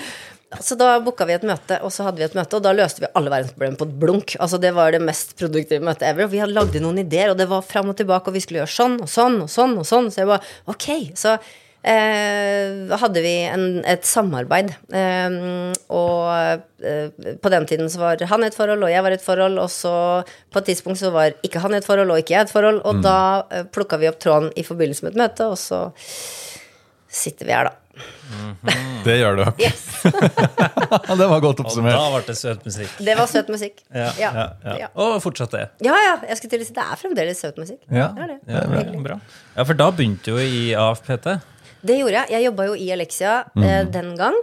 Så da booka vi et møte, og så hadde vi et møte, og da løste vi alle verdensproblemer på et blunk. Altså Det var det mest produktive møtet ever. Vi hadde lagd noen ideer, og det var fram og tilbake, og vi skulle gjøre sånn og sånn og sånn. og sånn Så jeg bare ok. Så eh, hadde vi en, et samarbeid. Eh, og eh, på den tiden så var han i et forhold, og jeg var i et forhold. Og så på et tidspunkt så var ikke han i et forhold, og ikke jeg i et forhold. Og da eh, plukka vi opp tråden i forbindelse med et møte, og så sitter vi her, da. Det gjør du. Yes. det var godt Og oppsummert. da ble det søt musikk. Det var søt musikk. Ja, ja, ja. ja. Og fortsatt det. Ja, ja, jeg skulle til å si det er fremdeles søt musikk. Ja. Det er det. Ja, bra. bra. Ja, for da begynte du jo i AFPT. Det gjorde jeg. Jeg jobba jo i Elexia eh, den gang.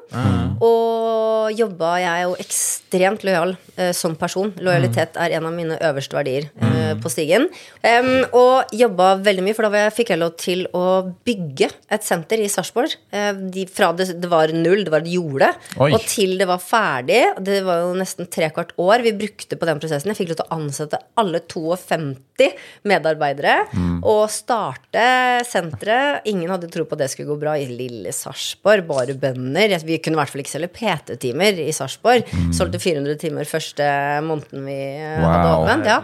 Og jobba Jeg er jo ekstremt lojal eh, som person. Lojalitet er en av mine øverste verdier eh, på stigen. Um, og jobba veldig mye, for da jeg- fikk jeg lov til å bygge et senter i Sarpsborg. Eh, de, fra det, det var null, det var et jorde, Oi. og til det var ferdig. Det var jo nesten trekvart år vi brukte på den prosessen. Jeg fikk lov til å ansette alle 52 medarbeidere og starte senteret. Ingen hadde tro på det skulle gå bra i lille Sarpsborg. Bare bønder. Vi kunne i hvert fall ikke selge PT-timer i Sarpsborg. Solgte 400 timer første måneden vi wow. hadde åpent. Ja.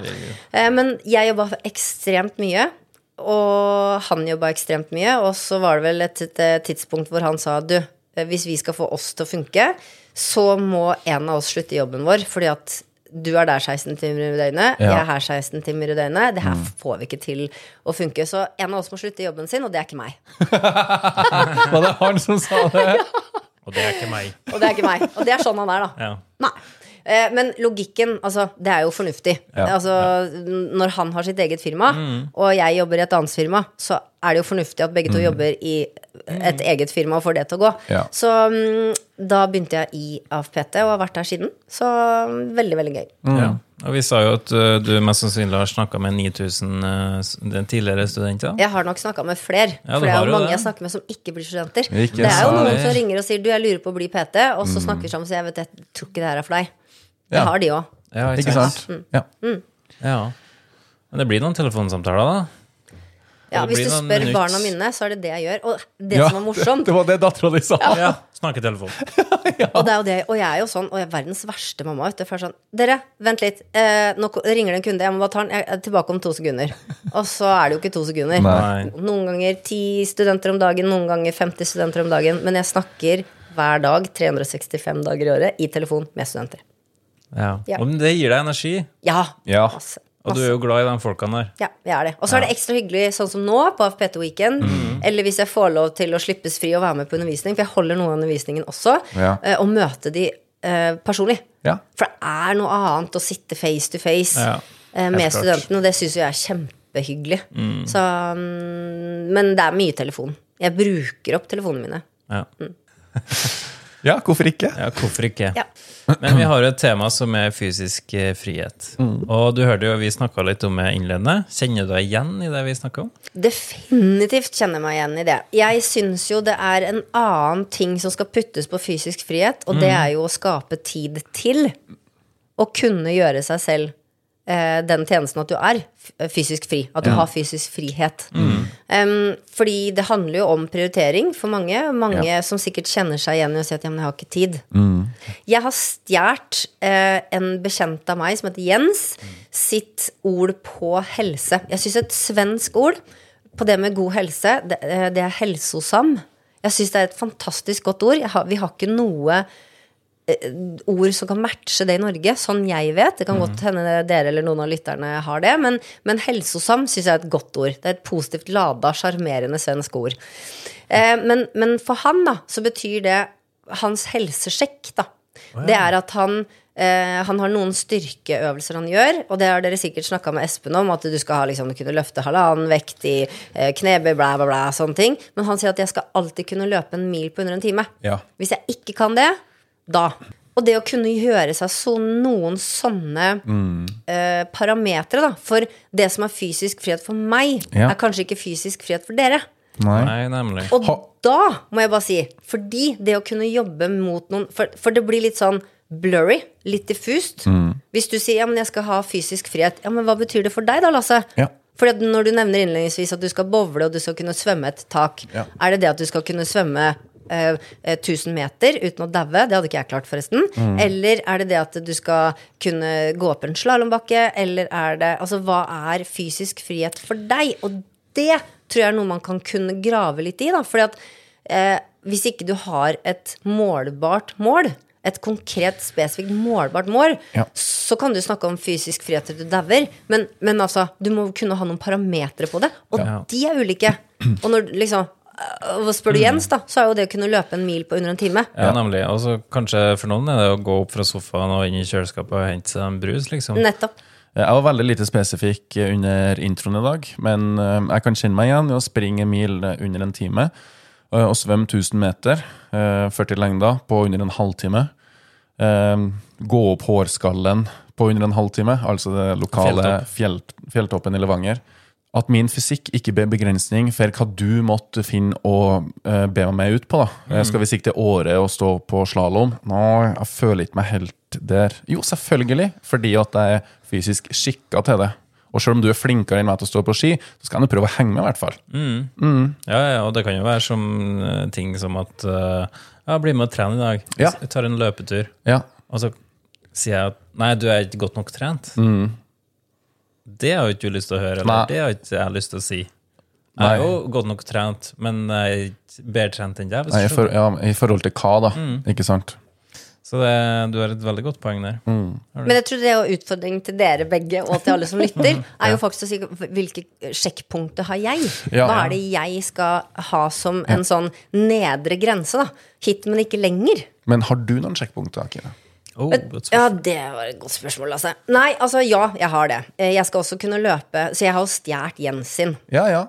Eh, Men jeg jobba ekstremt mye. og han jobba ekstremt mye, og så var det vel et, et, et tidspunkt hvor han sa du, eh, hvis vi skal få oss til å funke, så må en av oss slutte jobben vår, fordi at du er der 16 timer i døgnet, Ja. jeg er her 16 timer i døgnet. Det her får vi ikke til å funke. Så en av oss må slutte i jobben sin, og det er ikke meg. Var det han som sa det? Og det er ikke meg. Og det er ikke meg. Og det er sånn han er, da. Ja. Nei. Eh, Men logikken, altså, det er jo fornuftig. Ja. Altså, Når han har sitt eget firma, og jeg jobber i et annet firma, så er det jo fornuftig at begge to jobber i et eget firma og får det til å gå. Ja. Så mm, da begynte jeg i AFPT og har vært der siden. Så mm, veldig, veldig gøy. Ja. Og vi sa jo at uh, du mest sannsynlig har snakka med 9000 uh, den tidligere studenter. Jeg har nok snakka med flere. Ja, for det er jo mange det. jeg snakker med som ikke blir studenter. Ikke det er jo noen som ringer og sier du, jeg lurer på å bli PT, og så snakker vi sammen og sier jeg vet, jeg tror ikke det her er for deg. Det Ja. har de òg. Ja, Ikke sant? Ja. Ja. Men det blir noen telefonsamtaler, da. Ja, hvis du spør minutt. barna mine, så er det det jeg gjør. Og det Ja, som er morsomt, Det var det dattera di sa. Ja, Snakketelefon. og, det er jo det, og jeg er jo sånn, og jeg er verdens verste mamma. Vet du, for sånn, Dere, vent litt. Eh, nå ringer det en kunde, jeg må bare ta den. Jeg er tilbake om to sekunder. Og så er det jo ikke to sekunder. Nei. Noen ganger ti studenter om dagen, noen ganger 50 studenter om dagen. Men jeg snakker hver dag, 365 dager i året, i telefon med studenter. Ja. Ja. Og det gir deg energi, Ja. Ja. Masse. Og du er jo glad i de folkene der. Ja, jeg er det. Og så er det ekstra hyggelig sånn som nå, på AFPT Weekend. Mm. Eller hvis jeg får lov til å slippes fri og være med på undervisning, for jeg holder noe av undervisningen også, Ja. eh, og møte de uh, personlig. Ja. For det er noe annet å sitte face to face Ja, eh, med studentene, og det syns jeg er kjempehyggelig. Så, um, men det er mye telefon. Jeg bruker opp telefonene mine. Ja. ja, hvorfor ikke? ja, hvorfor ikke? Ja. Men vi har jo et tema som er fysisk frihet. frihet. Og du hørte jo vi snakka litt om det innledende. Kjenner du deg igjen i det vi snakker om? Definitivt kjenner jeg meg igjen i det. Jeg syns jo det er en annen ting som skal puttes på fysisk frihet, og det er jo å skape tid til å kunne gjøre seg selv eh, den tjenesten at du er fysisk fri. At du har fysisk frihet. Em, fordi det handler jo om prioritering for mange. Mange som sikkert kjenner seg igjen i å si at ja, men jeg har ikke tid. Jeg har stjålet eh, en bekjent av meg som heter Jens, sitt ord på helse. Jeg syns et svensk ord på det med god helse, det, eh, det er helsosam. Jeg syns det er et fantastisk godt ord. Har, vi har ikke noe eh, ord som kan matche det i Norge, sånn jeg vet. Det kan godt hende dere eller noen av lytterne har det, men, men helsosam syns jeg er et godt ord. Det er et positivt lada, sjarmerende svensk ord. Eh, men, men for han, da, så betyr det hans helsesjekk, da. Det er at han Uh, han har noen styrkeøvelser han gjør, og det har dere sikkert snakka med Espen om, at du skal ha, liksom, kunne løfte halvannen vekt i uh, knebøy, bla, bla, bla, sånne ting. Men han sier at jeg skal alltid kunne løpe en mil på under en time. Ja. Hvis jeg ikke kan det, da. Og det å kunne gjøre seg så noen sånne eh, parametere, da. For det som er fysisk frihet for meg, Ja. er kanskje ikke fysisk frihet for dere. Nei. Nei, nemlig. Og da må jeg bare si, fordi det å kunne jobbe mot noen For, for det blir litt sånn blurry, litt diffust. Hvis du sier ja, men jeg skal ha fysisk frihet, ja, men hva betyr det for deg da, Lasse? Ja. Fordi når du nevner innledningsvis at du skal bowle og du skal kunne svømme et tak, Ja. er det det at du skal kunne svømme eh, eh, 1000 meter uten å daue? Det hadde ikke jeg klart, forresten. Eller er det det at du skal kunne gå opp en slalåmbakke? Eller er det Altså, hva er fysisk frihet for deg? Og det tror jeg er noe man kan kunne grave litt i, da. Fordi at eh, hvis ikke du har et målbart mål, et konkret, spesifikt målbart mål, Ja. så kan du snakke om fysisk frihet til du dauer. Men, men altså, du må kunne ha noen parametere på det, og Ja. de er ulike. Og når liksom øh, Spør du Jens, da, så er jo det å kunne løpe en mil på under en time. Ja, nemlig. Og så kanskje for noen er det å gå opp fra sofaen og inn i kjøleskapet og hente seg en brus, liksom. Nettopp. Jeg var veldig lite spesifikk under introen i dag, men eh, jeg kan kjenne meg igjen i å springe en mil eh, under en time. eh, Og svømme 1000 meter, eh, 40 lengder, på under en halvtime. Eh, Gå opp hårskallen på under en halvtime, altså det lokale Fjelltopp. fjell, fjelltoppen i Levanger. At min fysikk ikke ble begrensning for hva du måtte finne å uh, be meg ut på. da. Mm. Skal vi sikte året og stå på slalåm? Nei, jeg føler ikke meg helt der. Jo, selvfølgelig, fordi at jeg er fysisk skikka til det. Og selv om du er flinkere enn meg til å stå på ski, så skal jeg prøve å henge med, i hvert fall. Ja, ja, og det kan jo være som eh, ting som at uh, Ja, bli med og trene i dag. Ja. Jeg tar en løpetur. Ja, Og så sier jeg at nei, du er ikke godt nok trent. Det har jo ikke du lyst til å høre, eller Nei. det har ikke jeg lyst til å si. Jeg er jo godt nok trent, men jeg er ikke bedre trent enn deg. hvis Nei, du i, for, skjønner. ja, I forhold til hva, da? Ikke sant? Så det, du har et veldig godt poeng der. Men jeg tror det er jo utfordring til dere begge og til alle som lytter, er jo faktisk å si hvilke sjekkpunkter har jeg? Ja. Hva er det jeg skal ha som en sånn nedre grense, da? Hit, men ikke lenger. Men har du noen sjekkpunkter, Kine? Oh, Men- Ja, det var et godt spørsmål, altså. Nei, altså ja, jeg har det. Eh, Jeg skal også kunne løpe, så jeg har jo stjålet Jens sin. Ja, ja.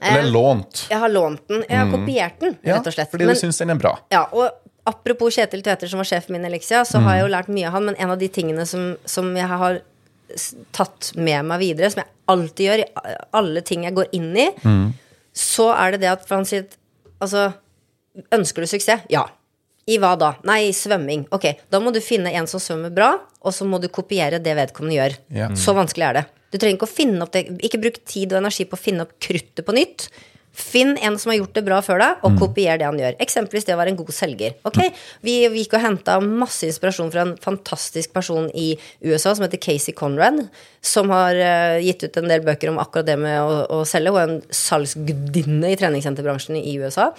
Eller lånt. Jeg har lånt den. Jeg har kopiert den, rett og slett. fordi Men- du syns den er bra. Ja, og apropos Kjetil Tveter, som var sjefen min i Elixia, så har jeg jo lært mye av han, men en av de tingene som, som jeg har tatt med meg videre, som jeg alltid gjør i alle ting jeg går inn i, så er det det at for han sier Altså, ønsker du suksess? Ja. I hva da? Nei, i svømming. Ok, da må du finne en som svømmer bra, og så må du kopiere det vedkommende gjør. Ja. Så vanskelig er det. Du trenger ikke å finne opp det Ikke bruk tid og energi på å finne opp kruttet på nytt. Finn en som har gjort det bra før deg, og kopier det han gjør. Eksempelvis det å være en god selger. Ok, Vi, vi gikk og henta masse inspirasjon fra en fantastisk person i USA som heter Casey Conrad, som har uh, gitt ut en del bøker om akkurat det med å, å selge. Hun er en salgsgudinne i treningssenterbransjen i USA.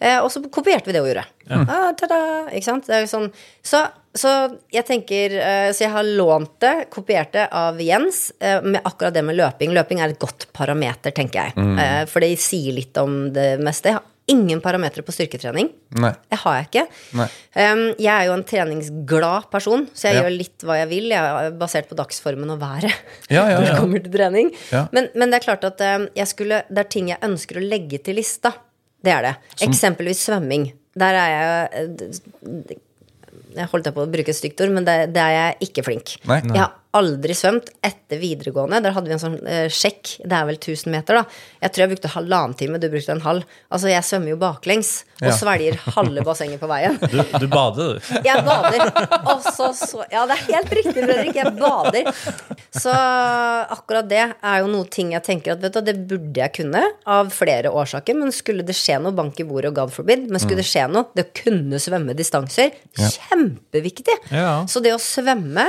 Eh, og så kopierte vi det hun gjorde. Ah, tada! Ikke sant? Det er jo sånn. Så, så jeg tenker eh, Så jeg har lånt det, kopiert det av Jens, eh, med akkurat det med løping. Løping er et godt parameter, tenker jeg. Mm. For det sier litt om det meste. Jeg har ingen parametere på styrketrening. Nei. Det har jeg ikke. Um, jeg er jo en treningsglad person, så jeg Ja. gjør litt hva jeg vil. Jeg er basert på dagsformen og været. Ja, ja, Når det kommer til trening. Ja. Men, men det er klart at skulle, det er ting jeg ønsker å legge til lista. Det er det. Eksempelvis svømming. Der er jeg jo, Jeg holdt på å bruke et stygt ord, men det, det er jeg ikke flink. Nei. Jeg har aldri svømt etter videregående. Der hadde vi en sånn eh, sjekk. Det er vel 1000 meter, da. Jeg tror jeg brukte halvannen time, du brukte en halv. Altså, jeg svømmer jo baklengs og Ja. svelger halve bassenget på veien. Du, du bader, du. Jeg bader. Og så, så Ja, det er helt riktig, Fredrik. Jeg bader. Så akkurat det er jo noe ting jeg tenker at vet du, det burde jeg kunne, av flere årsaker. Men skulle det skje noe, bank i bordet og God forbid. Men skulle det skje noe, det å kunne svømme distanser, kjempeviktig. Ja. Så det å svømme,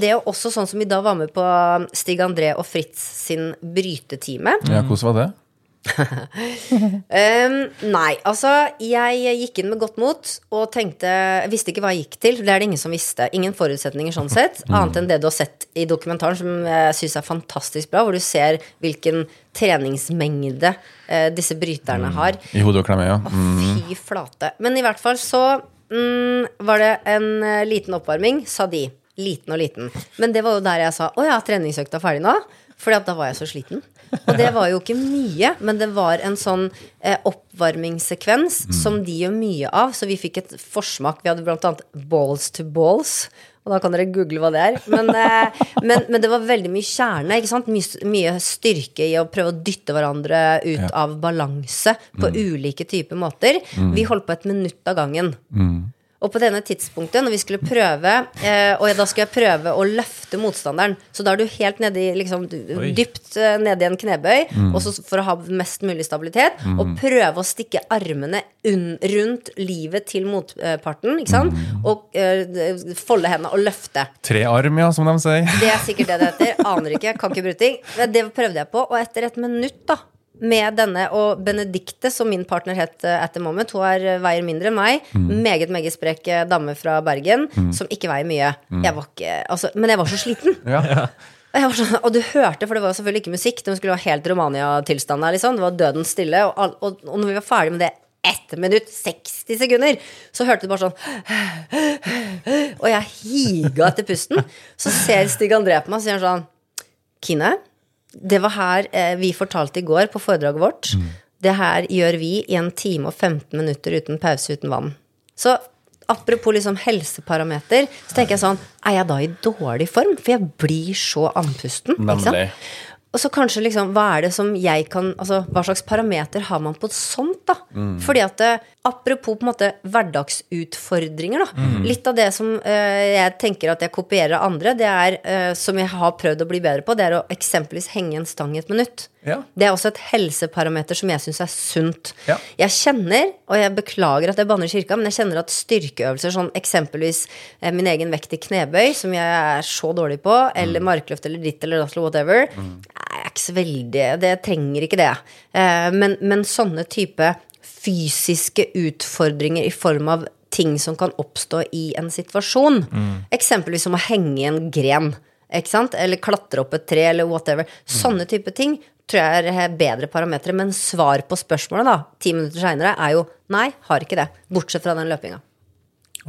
det å også sånn som i dag var med på Stig André og Fritz sin brytetime. Ja, hvordan var det? Um, nei, altså jeg gikk inn med godt mot og tenkte Jeg visste ikke hva jeg gikk til. Det er det ingen som visste. Ingen forutsetninger sånn sett. Annet enn det du har sett i dokumentaren, som jeg syns er fantastisk bra. Hvor du ser hvilken treningsmengde uh, disse bryterne har. I hodet og klemme, ja. Mm. Fy flate. Men i hvert fall så mm, var det en eh, liten oppvarming, sa de. Liten og liten. Men det var jo der jeg sa å ja, treningsøkta er ferdig nå. Fordi da var jeg så sliten. Og det var jo ikke mye, men det var en sånn eh, oppvarmingssekvens som de gjør mye av. Så vi fikk et forsmak. Vi hadde blant annet balls to balls. Og da kan dere google hva det er. Men, eh, men, men det var veldig mye kjerne. ikke sant? Mye, mye styrke i å prøve å dytte hverandre ut Ja. av balanse på ulike typer måter. Vi holdt på et minutt av gangen. Og på denne tidspunktet, når vi skulle prøve eh, Og da skulle jeg prøve å løfte motstanderen. Så da er du helt nedi, liksom, Oi. dypt eh, nedi i en knebøy, mm. så for å ha mest mulig stabilitet. Og prøve å stikke armene unn, rundt livet til motparten. Ikke sant? Og eh, folde hendene og løfte. Tre arm, ja, som de sier. Det er sikkert det det heter. Aner ikke. Kan ikke bruting. Men det prøvde jeg på. Og etter et minutt, da, med denne og Benedicte, som min partner het eh, at the moment, hun er, eh, veier mindre enn meg. Meget, meget sprek eh, dame fra Bergen, som ikke veier mye. Jeg var ikke, altså, men jeg var så sliten. Ja. Og, jeg var sånn, og du hørte, for det var selvfølgelig ikke musikk. Det skulle være helt Romania-tilstand liksom. Det var døden stille. Og, og, og når vi var ferdig med det ett minutt, 60 sekunder, så hørte du bare sånn Og jeg higa etter pusten. Så ser Stig André på meg og sier sånn Kine, det var her eh, vi fortalte i går på foredraget vårt. Det her gjør vi i en time og 15 minutter uten pause, uten vann. Så apropos liksom helseparameter, så tenker jeg sånn Er jeg da i dårlig form? For jeg blir så andpusten. Nemlig. Og så kanskje liksom, hva er det som jeg kan Altså, hva slags parameter har man på sånt, da? Fordi at det, apropos på en måte hverdagsutfordringer, da. Litt av det som eh, jeg tenker at jeg kopierer av andre, det er, eh, som jeg har prøvd å bli bedre på, det er å eksempelvis henge en stang i et minutt. Ja. Det er også et helseparameter som jeg syns er sunt. Ja. Jeg kjenner, og jeg beklager at jeg banner i kirka, men jeg kjenner at styrkeøvelser, sånn eksempelvis eh, min egen vekt i knebøy, som jeg er så dårlig på, eller markløft eller ditt eller datt eller whatever, jeg er ikke så veldig Det trenger ikke det. Eh, men, men sånne type fysiske utfordringer i form av ting som kan oppstå i en situasjon, eksempelvis som å henge i en gren, ikke sant? eller klatre opp et tre, eller whatever, sånne type ting tror jeg er bedre parametere. Men svar på spørsmålet, da, ti minutter seinere, er jo nei, har ikke det. Bortsett fra den løpinga.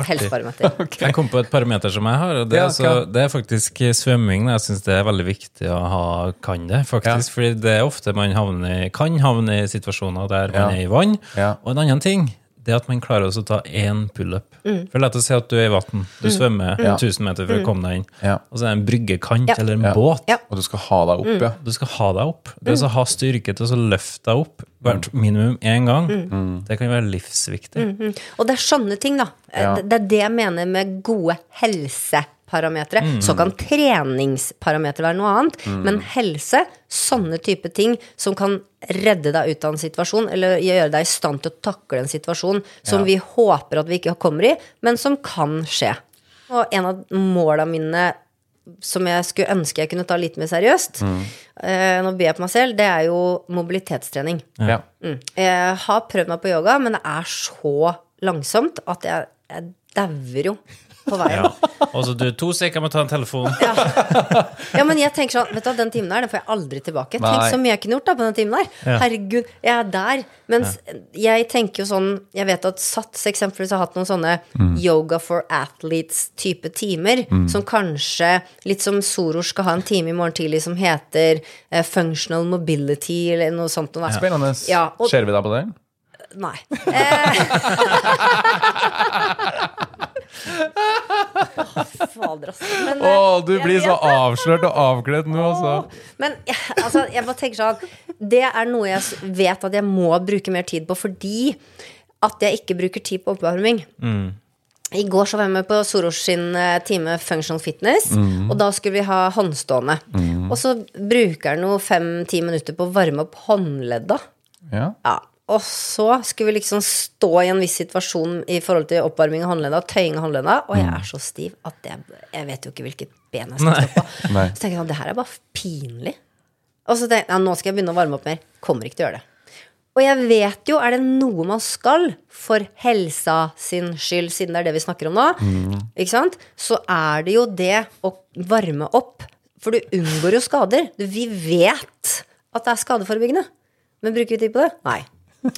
Helseparameter. Jeg kom på et parameter som jeg har, og det, Ja, er, så, det er faktisk svømming. Jeg syns det er veldig viktig å ha kan det, faktisk. Fordi det er ofte man havner, kan havne i situasjoner der man Ja. er i vann. Ja. Og en annen ting, det er at man klarer å ta én pullup. Mm. For la oss si at du er i vann. Du svømmer 1000 meter for å komme deg inn. Ja. Og så er det en bryggekant Ja. eller en Ja. båt. Ja. Og du skal ha deg opp, ja. Du skal ha deg opp. Det å ha styrke til å så løfte deg opp hvert minimum én gang, det kan være livsviktig. Og det er sånne ting, da. Ja. Det er det jeg mener med gode helseparametere. Så kan treningsparametere være noe annet, men helse, sånne type ting som kan redde deg ut av en situasjon, eller gjøre deg i stand til å takle en situasjon som Ja. vi håper at vi ikke kommer i, men som kan skje. Og en av måla mine som jeg skulle ønske jeg kunne ta litt mer seriøst, eh, nå byr jeg på meg selv, det er jo mobilitetstrening. ja. Mm. Jeg har prøvd meg på yoga, men det er så langsomt at jeg, jeg dauer jo på veien. Ja. Og så du, to sekunder med må ta en telefon. Ja, men jeg tenker sånn, vet du den timen der, den får jeg aldri tilbake. Tenk Nei. så mye jeg kunne gjort da på den timen der. Ja. Herregud, jeg er der. Mens jeg tenker jo sånn, jeg vet at SATS eksempelvis har hatt noen sånne yoga for athletes-type timer, som kanskje, litt som Soros skal ha en time i morgen tidlig som heter uh, functional mobility, eller noe sånt. Noe. Spennende. Ja, og- Ser vi da på det? Nei. Eh. Fader, ass. Men, Å, eh, du blir så avslørt og avkledd nå, altså. Men altså, jeg bare tenker sånn Det er noe jeg vet at jeg må bruke mer tid på fordi at jeg ikke bruker tid på oppvarming. I går så var jeg med på Soros sin eh, time Functional Fitness, og da skulle vi ha håndstående. Og så bruker han jo fem-ti minutter på å varme opp håndledda. Ja. Ja, og så skulle vi liksom stå i en viss situasjon i forhold til oppvarming av håndledda, tøying av håndledda, og jeg er så stiv at jeg, jeg vet jo ikke hvilket ben jeg skal stå på. Nei. Så tenker jeg sånn, det her er bare pinlig. Og så tenker jeg, ja, nå skal jeg begynne å varme opp mer. Kommer ikke til å gjøre det. Og jeg vet jo, er det noe man skal for helsa sin skyld, siden det er det vi snakker om nå, ikke sant? så er det jo det å varme opp. For du unngår jo skader. Vi vet at det er skadeforebyggende. Men bruker vi tid på det? Nei.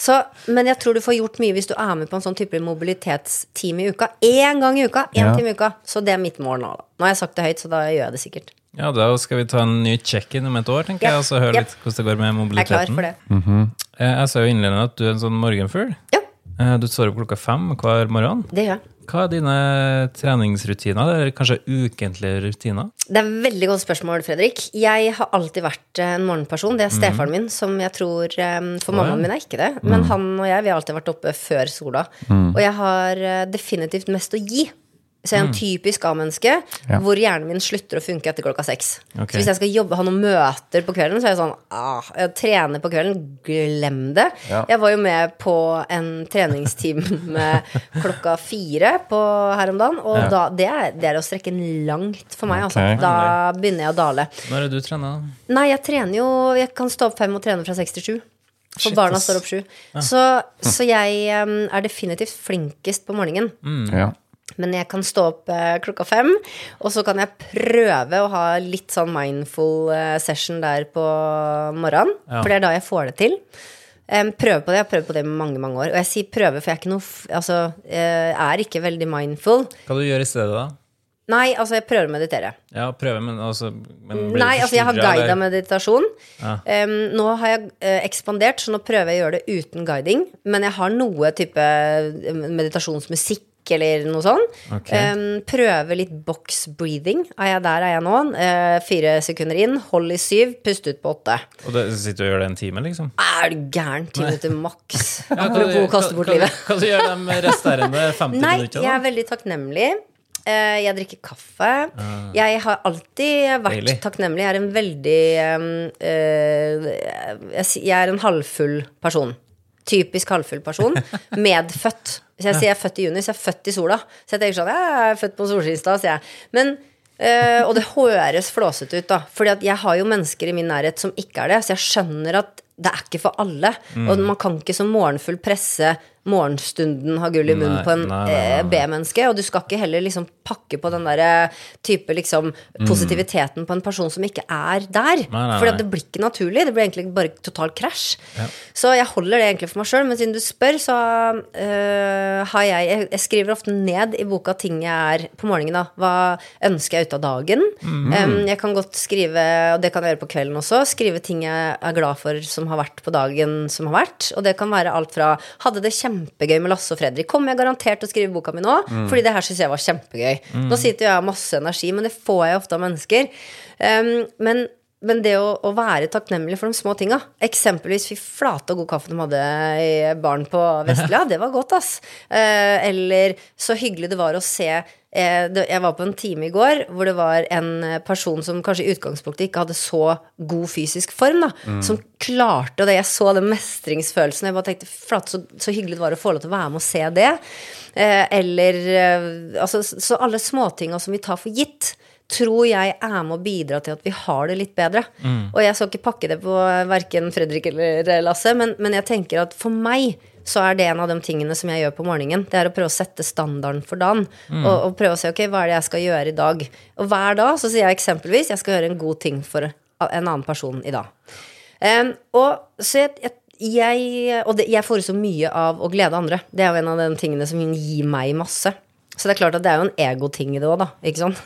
Så, men jeg tror du får gjort mye hvis du er med på en sånn type mobilitetsteam i uka. Én gang i uka. Én Ja. time i uka. Så det er mitt mål nå. da. Nå har jeg sagt det høyt, så da gjør jeg det sikkert. Ja, da skal vi ta en ny check-in om et år, tenker Ja. jeg, og så høre Ja. litt hvordan det går med mobiliteten. Jeg er klar for det. Eh, Jeg sa jo innledende at du er en sånn morgenfugl. Ja, Eh, Du står opp klokka fem hver morgen. det gjør jeg. Hva er dine treningsrutiner, eller kanskje ukentlige rutiner? Det er et veldig godt spørsmål, Fredrik. Jeg har alltid vært en morgenperson. Det er stefaren min, som jeg tror eh, For mammaen min er ikke det. Men han og jeg vi har alltid vært oppe før sola. Og jeg har eh, definitivt mest å gi. Så jeg er en typisk A-menneske Ja. hvor hjernen min slutter å funke etter klokka seks. Okay. Så hvis jeg skal jobbe, ha noen møter på kvelden, så er jeg sånn ah, Jeg trener på kvelden, glem det. Ja. Jeg var jo med på en treningstime klokka fire på her om dagen, og Ja. da, det, er, det er å strekke den langt for meg. Altså. Da begynner jeg å dale. Når er det du trener? da? Nei, jeg trener jo Jeg kan stå opp fem og trene fra seks til sju. For Shit, barna står opp sju. Så, så jeg um, er definitivt flinkest på morgenen. Ja. Men jeg kan stå opp eh, klokka fem, og så kan jeg prøve å ha litt sånn mindful eh, session der på morgenen. Ja. For det er da jeg får det til. Prøve på det. Jeg har prøvd på det i mange mange år. Og jeg sier prøve, for jeg er ikke noe Altså, jeg er ikke veldig mindful. Hva du gjør i stedet, da? Nei, altså, jeg prøver å meditere. Ja, prøve, men altså men Nei, altså jeg har guida meditasjon. Ja. Um, nå har jeg eh, ekspandert, så nå prøver jeg å gjøre det uten guiding. Men jeg har noe type eh, meditasjonsmusikk eller noe sånn. Okay. Um, prøve litt box breathing. Er jeg der er jeg nå? Uh, fire sekunder inn, hold i syv, pust ut på åtte. Og det, sitter du og gjør det en time, liksom? Er du gæren? Ti minutter maks. Ja, Apropos kaste bort livet. Hva, du gjør de resterende 50 Nei, minuttene? jeg er veldig takknemlig. Uh, Jeg drikker kaffe. Jeg har alltid vært. Deilig. takknemlig. Jeg er en veldig um, eh, jeg Jeg er en halvfull person. Typisk halvfull person. Medfødt. Hvis jeg sier jeg er født i juni, så er jeg født i sola. Så jeg tenker sånn Jeg er født på solskinnsdag, sier jeg. Men øh, og det høres flåsete ut, da. Fordi at jeg har jo mennesker i min nærhet som ikke er det. Så jeg skjønner at det er ikke for alle. Og man kan ikke som morgenfull presse morgenstunden ha gull i munnen på en eh, B-menneske. Og du skal ikke heller liksom pakke på den der type liksom positiviteten på en person som ikke er der. For det blir ikke naturlig. Det blir egentlig bare total krasj. Så jeg holder det egentlig for meg sjøl. Men siden du spør, så øh, har jeg jeg- Jeg skriver ofte ned i boka ting jeg er på morgenen. da Hva ønsker jeg ut av dagen? Um, jeg kan godt skrive, og det kan jeg gjøre på kvelden også, skrive ting jeg er glad for som har vært på dagen som har vært. Og det kan være alt fra Hadde det kjempegøy med Lasse og Fredrik. Kommer jeg garantert til å skrive boka mi nå? Fordi det her syns jeg var kjempegøy. Nå sitter jeg og har masse energi, men det får jeg ofte av mennesker. Um, men men det å, å være takknemlig for de små tinga Eksempelvis fy flate og god kaffe de hadde i baren på Vestlia. Det var godt, ass. Eh, eller så hyggelig det var å se eh, det, Jeg var på en time i går hvor det var en person som kanskje i utgangspunktet ikke hadde så god fysisk form, da. Som klarte det. Jeg så den mestringsfølelsen. Jeg bare tenkte flate, så, så hyggelig det var å få lov til å være med og se det. Eh, eller eh, Altså, så alle småtinga som vi tar for gitt tror jeg er med å bidra til at vi har det litt bedre. Og jeg skal ikke pakke det på verken Fredrik eller Lasse, men, men jeg tenker at for meg så er det en av de tingene som jeg gjør på morgenen. Det er å prøve å sette standarden for dagen. Og, og prøve å se ok, hva er det jeg skal gjøre i dag. Og hver dag så sier jeg eksempelvis jeg skal gjøre en god ting for en annen person i dag. Um, og så jeg, jeg jeg, og det, jeg får så mye av å glede andre. Det er jo en av de tingene som gir meg masse. Så det er klart at det er jo en egoting i det òg, da. Ikke sant?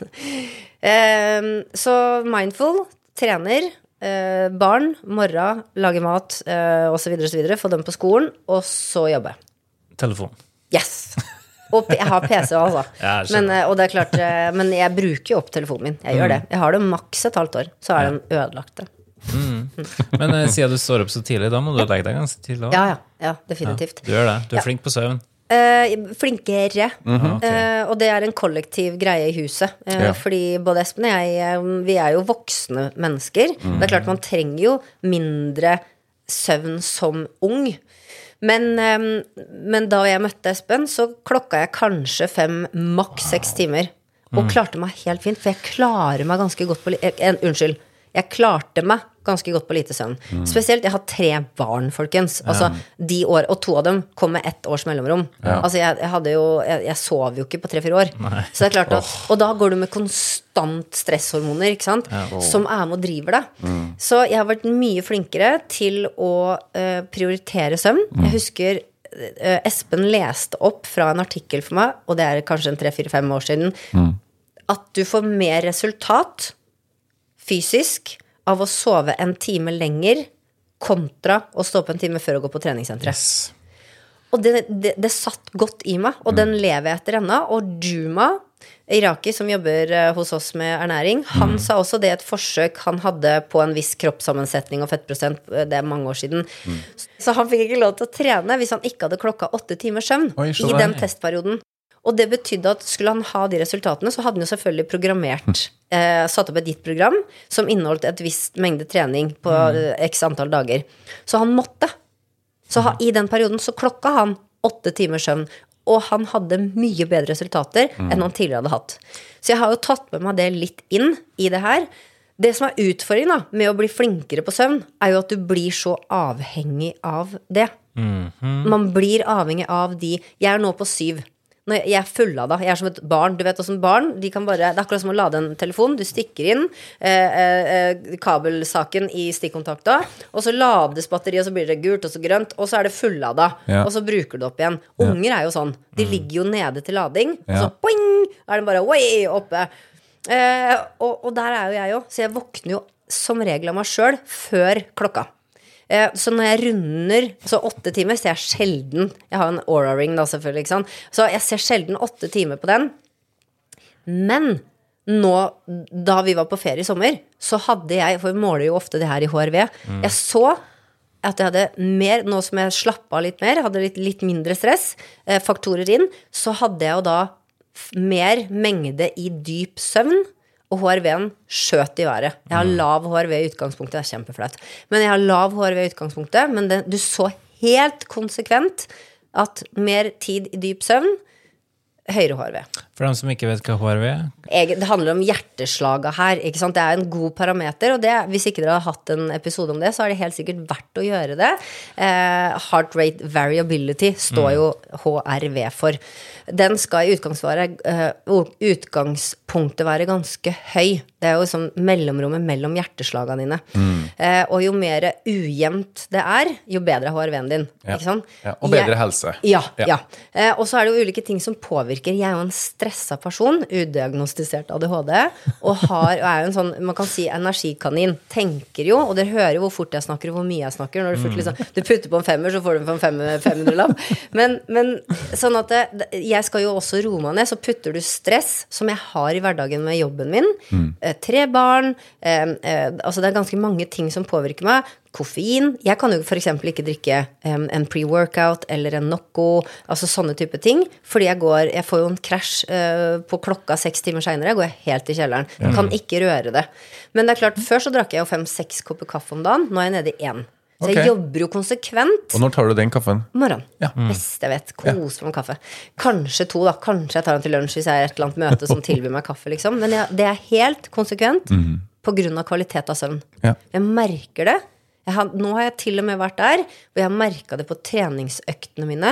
Ehm, så mindful, trener, eh, barn, morra, lage mat eh, osv., osv. Få dem på skolen, og så jobbe. Telefon. Yes! Og jeg har PC, altså. Ja, men, eh, og det er klart, eh, men jeg bruker jo opp telefonen min. Jeg gjør det. Jeg har det maks et halvt år, så er den ødelagt. det. Men eh, siden du står opp så tidlig, da må du legge deg ganske tidlig òg. Ja, ja, ja, definitivt. Du gjør det. Du er Ja. flink på søvn. Eh, flinkere. ok. uh, og det er en kollektiv greie i huset. Uh, Ja. Fordi både Espen og jeg, eh, vi er jo voksne mennesker. Det er klart man trenger jo mindre søvn som ung. Men, um, men da jeg møtte Espen, så klokka jeg kanskje fem, maks seks timer. Og klarte meg helt fint, for jeg klarer meg ganske godt på li- eh, Unnskyld. Jeg klarte meg ganske godt på lite søvn. Spesielt, jeg har tre barn, folkens. Altså, de år, og to av dem kom med ett års mellomrom. Altså, jeg, jeg jo Jeg, jeg sov jo ikke på tre-fire år. Så det er klart at, Og da går du med konstant stresshormoner, ikke sant? Som er med og driver deg. Så jeg har vært mye flinkere til å uh, prioritere søvn. Jeg husker uh, Espen leste opp fra en artikkel for meg, og det er kanskje en tre-fire-fem år siden, at du får mer resultat fysisk av å sove en time lenger kontra å stå opp en time før å gå på treningssenteret. Yes. Og det, det, det satt godt i meg, og den lever jeg etter ennå. Og Juma, Iraki, som jobber eh, hos oss med ernæring, han sa også det et forsøk han hadde på en viss kroppssammensetning og fettprosent, eh, det er mange år siden. Så han fikk ikke lov til å trene hvis han ikke hadde klokka åtte timers søvn Oi, i den testperioden. Og det betydde at skulle han ha de resultatene, så hadde han jo selvfølgelig programmert eh, Satt opp et gitt program som inneholdt et visst mengde trening på eh, x antall dager. Så han måtte. Så ha, i den perioden så klokka han åtte timers søvn. Og han hadde mye bedre resultater enn han tidligere hadde hatt. Så jeg har jo tatt med meg det litt inn i det her. Det som er utfordringen da, med å bli flinkere på søvn, er jo at du blir så avhengig av det. Man blir avhengig av de Jeg er nå på syv. Når jeg jeg er fullada. Jeg er som et barn. Du vet åssen barn de kan bare, Det er akkurat som å lade en telefon. Du stikker inn eh, eh, kabelsaken i stikkontakta, og så lades batteriet, og så blir det gult og så grønt, og så er det fullada. Ja. Og så bruker du det opp igjen. Unger er jo sånn. De ligger jo nede til lading, og så boing, er den bare way oppe. Eh, og, og der er jo jeg òg, så jeg våkner jo som regel av meg sjøl før klokka. Eh, Så når jeg runder Så åtte timer ser jeg sjelden Jeg har en Aura-ring, da, selvfølgelig. Ikke sant? Så jeg ser sjelden åtte timer på den. Men nå, da vi var på ferie i sommer, så hadde jeg For vi måler jo ofte det her i HRV. Jeg så at jeg hadde mer, nå som jeg slappa litt mer, hadde litt, litt mindre stress, eh, faktorer inn, så hadde jeg jo da mer mengde i dyp søvn. Og HRV-en skjøt i været. Jeg har lav HRV i utgangspunktet. Det er kjempeflaut. Men jeg har lav HRV i utgangspunktet. Men det, du så helt konsekvent at mer tid i dyp søvn høyere HRV. For dem som ikke vet hva HRV er. Det handler om hjerteslaga her. ikke sant? Det er en god parameter. Og det, hvis ikke dere har hatt en episode om det, så er det helt sikkert verdt å gjøre det. Eh, heart rate variability står jo HRV for. Den skal i eh, utgangspunktet være ganske høy. Det er jo sånn mellomrommet mellom hjerteslagene dine. Eh, og jo mer ujevnt det er, jo bedre er HRV-en din. Ja. Ikke sant? Ja, og bedre helse. ja. Ja. ja. Eh, og så er det jo ulike ting som påvirker. Jeg er jo en stressa person, udiagnostisert ADHD, og, har, og er jo en sånn, man kan si, energikanin. Tenker jo, og dere hører jo hvor fort jeg snakker, og hvor mye jeg snakker. Når du, fort, liksom, du putter på en femmer, så får du en fem- 500-lapp. Men, men sånn at det, jeg skal jo også roe meg ned, så putter du stress, som jeg har i hverdagen med jobben min. mm. tre barn. Eh, eh, altså det er ganske mange ting som påvirker meg. Koffein. Jeg kan jo f.eks. ikke drikke um, en pre-workout eller en Nocco, altså sånne type ting. Fordi jeg går Jeg får jo en krasj uh, på klokka seks timer seinere. Går jeg helt i kjelleren. Kan ikke røre det. Men det er klart, før så drakk jeg jo fem-seks kopper kaffe om dagen. Nå er jeg nede i én. Så jeg jobber jo konsekvent. Og når tar du den kaffen? Morgen. Ja. Best jeg vet. Kos meg med kaffe. Kanskje to, da. Kanskje jeg tar den til lunsj hvis jeg er et eller annet møte som tilbyr meg kaffe, liksom. Men jeg, det er helt konsekvent på grunn av kvalitet av søvn. Ja. Jeg merker det. Har, nå har jeg til og med vært der, og jeg har merka det på treningsøktene mine.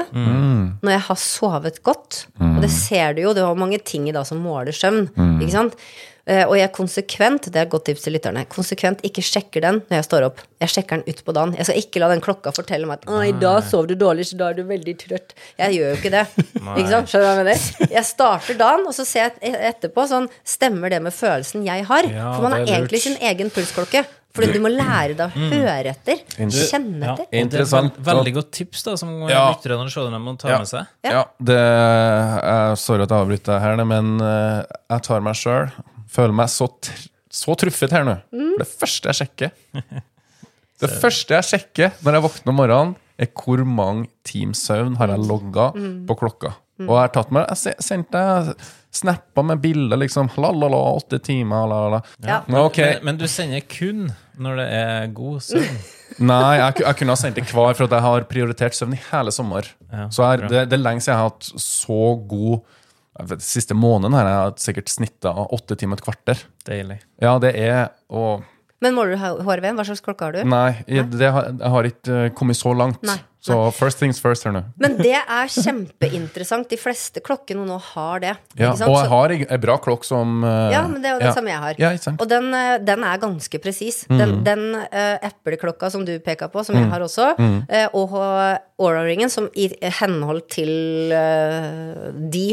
Når jeg har sovet godt. Og det ser du jo, det var mange ting i dag som måler søvn. Ikke sant? Eh, og jeg konsekvent, det er et godt tips til lytterne, konsekvent ikke sjekker den når jeg står opp. Jeg sjekker den utpå dagen. Jeg skal ikke la den klokka fortelle meg at «Å, i dag sov du dårlig, så da er du veldig trøtt. Jeg gjør jo ikke det. ikke sant? Skjønner du hva jeg mener? Jeg starter dagen, og så ser jeg etterpå sånn Stemmer det med følelsen jeg har? Ja, For man har egentlig sin egen pulsklokke. Fordi du må lære deg å høre etter. Kjenne Ja, etter. er Interessant. veld, veldig godt tips da, som Ja. lytterne og seerne må ta Ja. med seg. Ja. Ja, det jeg Sorry at jeg avbryter her, men eh, jeg tar meg sjøl. Føler meg så, tr så truffet her nå. For det første jeg sjekker Det første jeg sjekker når jeg våkner om morgenen, er hvor mange times søvn har jeg logga på klokka. Og jeg har tatt meg Jeg sendte snapper med bilder, liksom. La-la-la, åtte timer, la-la-la. Ja. Men Men, men du sender kun når det er god søvn. Nei, jeg, jeg kunne ha sendt det hver, for at jeg har prioritert søvn i hele sommer. Ja, så jeg, det, det er lenge siden jeg har hatt så god jeg vet, Siste måneden har jeg sikkert snitta åtte timer et kvarter. Deilig. Ja, det er og Men måler du HRV-en? Hva slags klokke har du? Nei, jeg, det har, jeg har ikke eh, kommet så langt. Nei, Så first things first her nå. Men det er kjempeinteressant. De fleste klokkene nå har det. Ja, og jeg har ei bra klokk som uh, Ja, men det er jo det ja. samme jeg har. Ja? Og den, eh, den er ganske presis. Den, den uh, epleklokka som du peka på, som jeg har også, eh, og Aura-ringen, som i henhold til de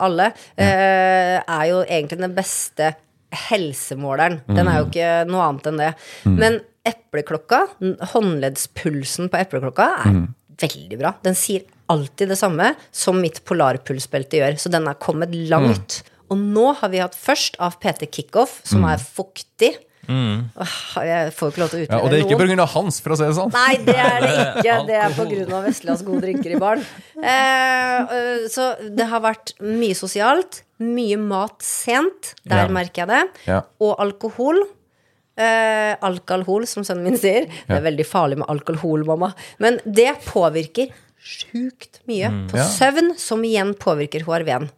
alle, er jo egentlig den beste helsemåleren. Den er jo ikke noe annet enn det. Men epleklokka, håndleddspulsen på epleklokka, er veldig bra. Den sier alltid det samme som mitt polarpulsbelte gjør. Så den er kommet langt. Og nå har vi hatt først av PT Kickoff, som er fuktig. Mm. jeg får ikke lov til å Ja, og det er ikke pga. hans, for å si det sånn. Nei, det er det ikke. Det er pga. Vestlands gode drinker i baren. Eh, så det har vært mye sosialt. Mye mat sent. Der Ja. merker jeg det. Ja. Og alkohol. Eh, alkohol, som sønnen min sier. Det er veldig farlig med alkohol, mamma. Men det påvirker sjukt mye på Ja. søvn, som igjen påvirker HRV-en.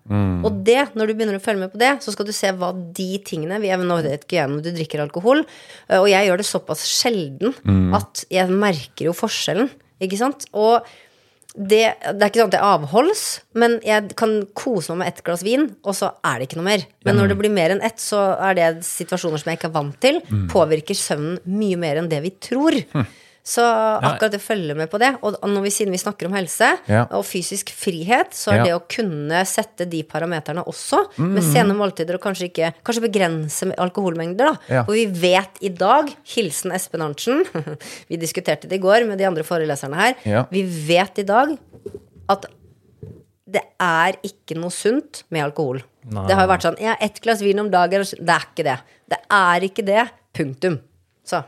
Og det, når du begynner å følge med på det, så skal du se hva de tingene Vi er vet ikke jeg du drikker alkohol, eh, og jeg gjør det såpass sjelden at jeg merker jo forskjellen. Ikke sant? Og det, det er ikke sånn at det avholds, men jeg kan kose meg med ett glass vin, og så er det ikke noe mer. Men når det blir mer enn ett, så er det situasjoner som jeg ikke er vant til. Påvirker søvnen mye mer enn det vi tror. Så akkurat det følger med på det. Og når vi, siden vi snakker om helse Ja. og fysisk frihet, så er Ja. det å kunne sette de parameterne også, med sene måltider, og kanskje, ikke, kanskje begrense alkoholmengder, da. Ja. Vi vet i dag, hilsen Espen Arntzen, vi diskuterte det i går med de andre foreleserne her, vi vet i dag at det er ikke noe sunt med alkohol. Nei. Det har jo vært sånn ja, ett glass vin om dagen. Det er ikke det. Det er ikke det. Punktum. Så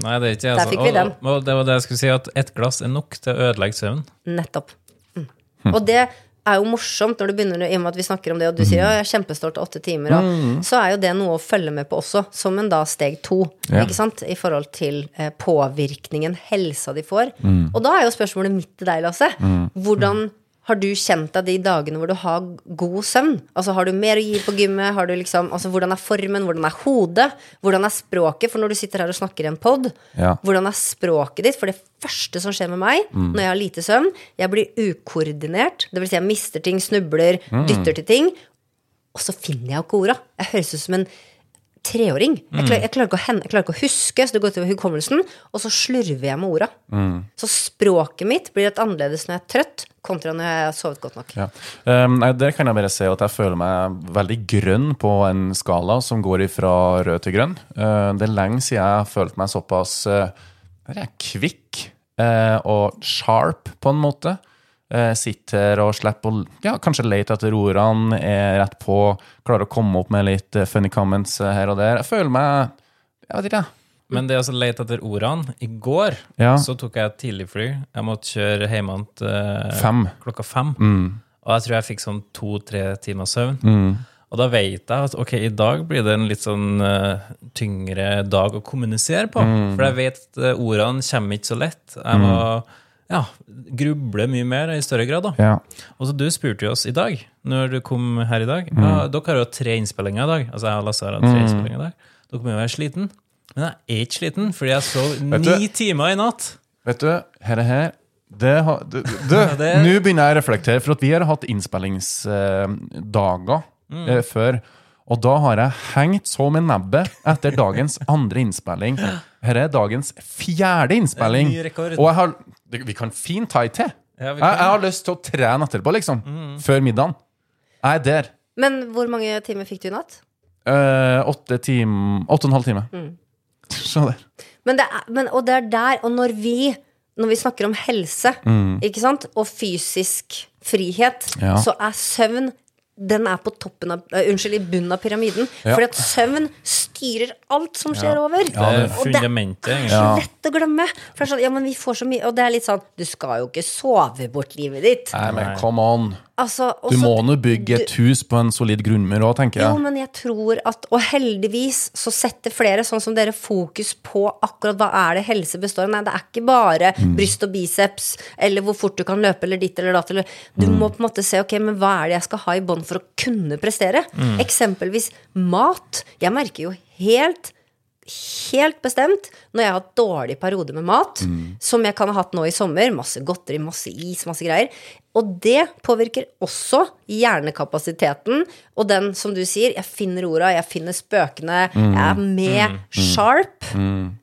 Nei, det er ikke Der fikk vi den. Og, og det var det jeg skulle si, at ett glass er nok til å ødelegge søvn. nettopp. Mm. Og det er jo morsomt når du begynner i og med at vi snakker om det, og du sier ja, jeg er kjempestolt av åtte timer, og så er jo det noe å følge med på også, som en da steg to, Ja. ikke sant, i forhold til eh, påvirkningen helsa de får. Og da er jo spørsmålet mitt til deg, Lasse. Hvordan Har du kjent deg de dagene hvor du har god søvn? Altså Har du mer å gi på gymmet? Har du liksom, altså Hvordan er formen? Hvordan er hodet? Hvordan er språket? For når du sitter her og snakker i en pod, Ja. hvordan er språket ditt? For det første som skjer med meg Mm. når jeg har lite søvn, jeg blir ukoordinert. Det vil si jeg mister ting, snubler, Mm. dytter til ting. Og så finner jeg jo ikke orda. Jeg høres ut som en treåring. Jeg, klarer, jeg, klarer hen, jeg klarer ikke å huske, så det går til hukommelsen. Og så slurver jeg med orda. Så språket mitt blir litt annerledes når jeg er trøtt, kontra når jeg har sovet godt nok. Ja. Um, nei, der kan jeg bare se at jeg føler meg veldig grønn på en skala som går fra rød til grønn. Uh, det er lenge siden jeg har følt meg såpass uh, kvikk uh, og sharp, på en måte. Uh, sitter og slipper å ja, kanskje lete etter ordene, er rett på, klarer å komme opp med litt uh, funny comments uh, her og der. Jeg føler meg Jeg vet ikke, jeg. Men det å lete etter ordene I går Ja. så tok jeg et tidligfly. Jeg måtte kjøre hjemme eh, Fem. klokka fem. Mm. Og jeg tror jeg fikk sånn to-tre timer søvn. Og da vet jeg at ok, i dag blir det en litt sånn uh, tyngre dag å kommunisere på. For jeg vet at eh, ordene kommer ikke så lett. Jeg må ja, gruble mye mer i større grad. da. Ja. Og så Du spurte jo oss i dag, når du kom her i dag. Ja, dere har jo tre innspillinger i dag. Altså jeg og Lasse har hatt tre innspillinger i dag. Dere må jo være sliten. Men jeg er ikke sliten, fordi jeg sov ni timer i natt. Vet du, her er her det har, du, Nå begynner jeg å reflektere, for vi har hatt innspillingsdager eh, før. Og da har jeg hengt så med nebbet etter dagens andre innspilling. Her er dagens fjerde innspilling. Ny rekord. Og jeg har, vi kan fint ta i til. Ja, Jeg, jeg har lyst til å trene etterpå, liksom. Før middagen. Jeg er der. Men hvor mange timer fikk du i natt? Eh, åtte time Åtte og en halv time. Mm. Se der. Men det er, men, og det er der, og når vi når vi snakker om helse ikke sant? og fysisk frihet, Ja. så er søvn den er på toppen av, uh, unnskyld, i bunnen av pyramiden. Ja. Fordi at søvn styrer alt som skjer over. Det er Og det er så lett å glemme. For det er sånn, ja, men vi får så mye Og det er litt sånn Du skal jo ikke sove bort livet ditt. Nei, men come on. Altså, også, Du må nå bygge et hus på en solid grunnmur òg, tenker jeg. Jo, men jeg tror at Og heldigvis så setter flere, sånn som dere, fokus på akkurat hva er det helse består av. Nei, det er ikke bare Mm. bryst og biceps, eller hvor fort du kan løpe, eller ditt eller datt, eller Du Mm. må på en måte se, ok, men hva er det jeg skal ha i bånd for å kunne prestere? Mm. Eksempelvis mat. Jeg merker jo helt Helt bestemt når jeg har hatt dårlig periode med mat, Mm. som jeg kan ha hatt nå i sommer. Masse godteri, masse is, masse greier. Og det påvirker også hjernekapasiteten. Og den, som du sier, jeg finner orda, jeg finner spøkene, Mm. jeg er med sharp.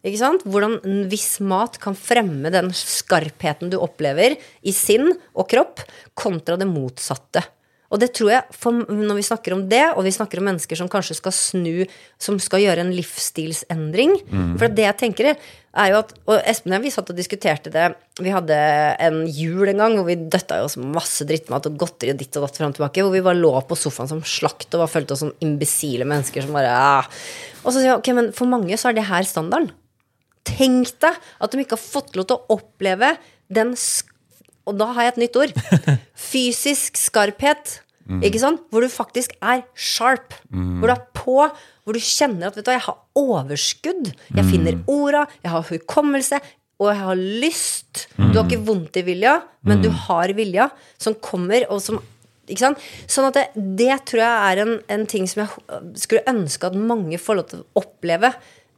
Ikke sant? Hvordan en viss mat kan fremme den skarpheten du opplever i sinn og kropp, kontra det motsatte. Og det tror jeg, for når vi snakker om det, og vi snakker om mennesker som kanskje skal snu, som skal gjøre en livsstilsendring For det jeg tenker er jo at Og Espen og jeg, vi satt og diskuterte det. Vi hadde en jul en gang hvor vi døtta i oss masse drittmat og godteri og ditt og datt fram og tilbake. Hvor vi bare lå på sofaen som slakt og var følte oss som imbesile mennesker som bare ah. Og så sier jeg ok, men for mange så er det her standarden. Tenk deg at de ikke har fått lov til å oppleve den sk Og da har jeg et nytt ord. Fysisk skarphet. Ikke sant? Hvor du faktisk er sharp. Hvor du er på. Hvor du kjenner at vet du, hva, jeg har overskudd. Jeg finner orda. Jeg har hukommelse. Og jeg har lyst. Du har ikke vondt i vilja, men du har vilja som kommer, og som ikke sant? Sånn at det, det tror jeg er en, en ting som jeg skulle ønske at mange får lov til å oppleve.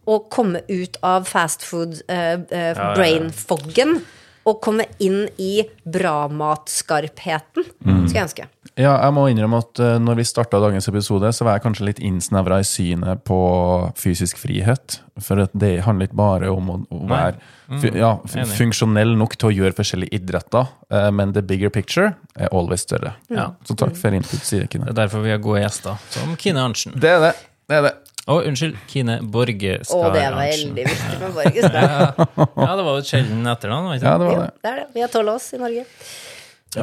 Å komme ut av fast food eh, eh, ja. brain foggen. Og komme inn i bra-matskarpheten. Skulle jeg ønske. Ja, jeg må innrømme at eh, når vi starta dagens episode, så var jeg kanskje litt innsnevra i synet på fysisk frihet. For det handler ikke bare om å, å være mm, ja, funksjonell nok til å gjøre forskjellige idretter, eh, men the bigger picture er always større. Ja. Så takk for input, sier Kine. Det er derfor vi har gode gjester, som Kine Arntzen. Det er det. det, er det. Og unnskyld, Kine Borgeskar Og det er Arntzen. veldig viktig med Borgeskar. Ja, det var jo et sjelden etternavn. var det? Ja, det Jo, var det. det er det. Vi har tolv av oss i Norge.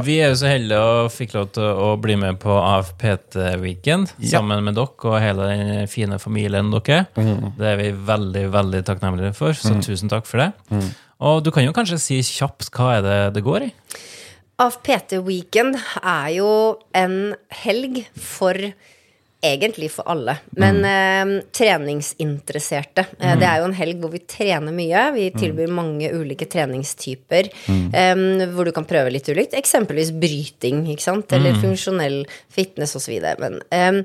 Vi er jo så heldige og fikk lov til å bli med på AFPT-weekend Ja. sammen med dere og hele den fine familien dere. Det er vi veldig veldig takknemlige for, så tusen takk for det. Og du kan jo kanskje si kjapt hva er det det går i? AFPT Weekend er jo en helg for egentlig for alle. Men eh, treningsinteresserte. Eh, Det er jo en helg hvor vi trener mye. Vi tilbyr mange ulike treningstyper eh, hvor du kan prøve litt ulikt. Eksempelvis bryting, ikke sant? eller funksjonell fitness osv. Um,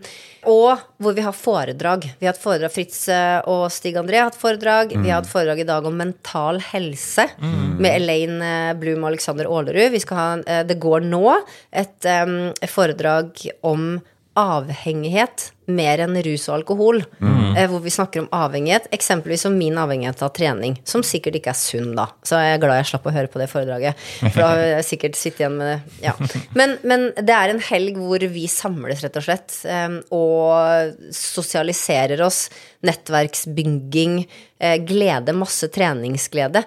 og hvor vi har foredrag. Vi har hatt foredrag Fritz eh, og Stig André har hatt foredrag. Vi har hatt foredrag i dag om mental helse med Elaine eh, Blum og Alexander Aalerud. Vi skal ha, eh, det går nå et em, foredrag om avhengighet mer enn rus og alkohol. Mm. hvor vi snakker om avhengighet, eksempelvis om min avhengighet av trening. Som sikkert ikke er sunn, da. Så jeg er glad jeg slapp å høre på det foredraget. For da har jeg sikkert sittet igjen med det. Ja. Men, men det er en helg hvor vi samles, rett og slett. eh, og sosialiserer oss. Nettverksbygging. eh, glede. Masse treningsglede.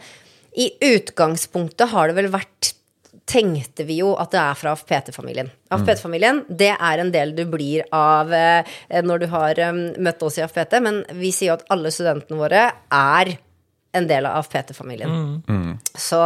I utgangspunktet har det vel vært tenkte vi jo at det er fra AFPT-familien. AFPT-familien, det er en del du blir av eh, når du har eh, møtt oss i AFPT, men vi sier jo at alle studentene våre er en del av AFPT-familien. Så,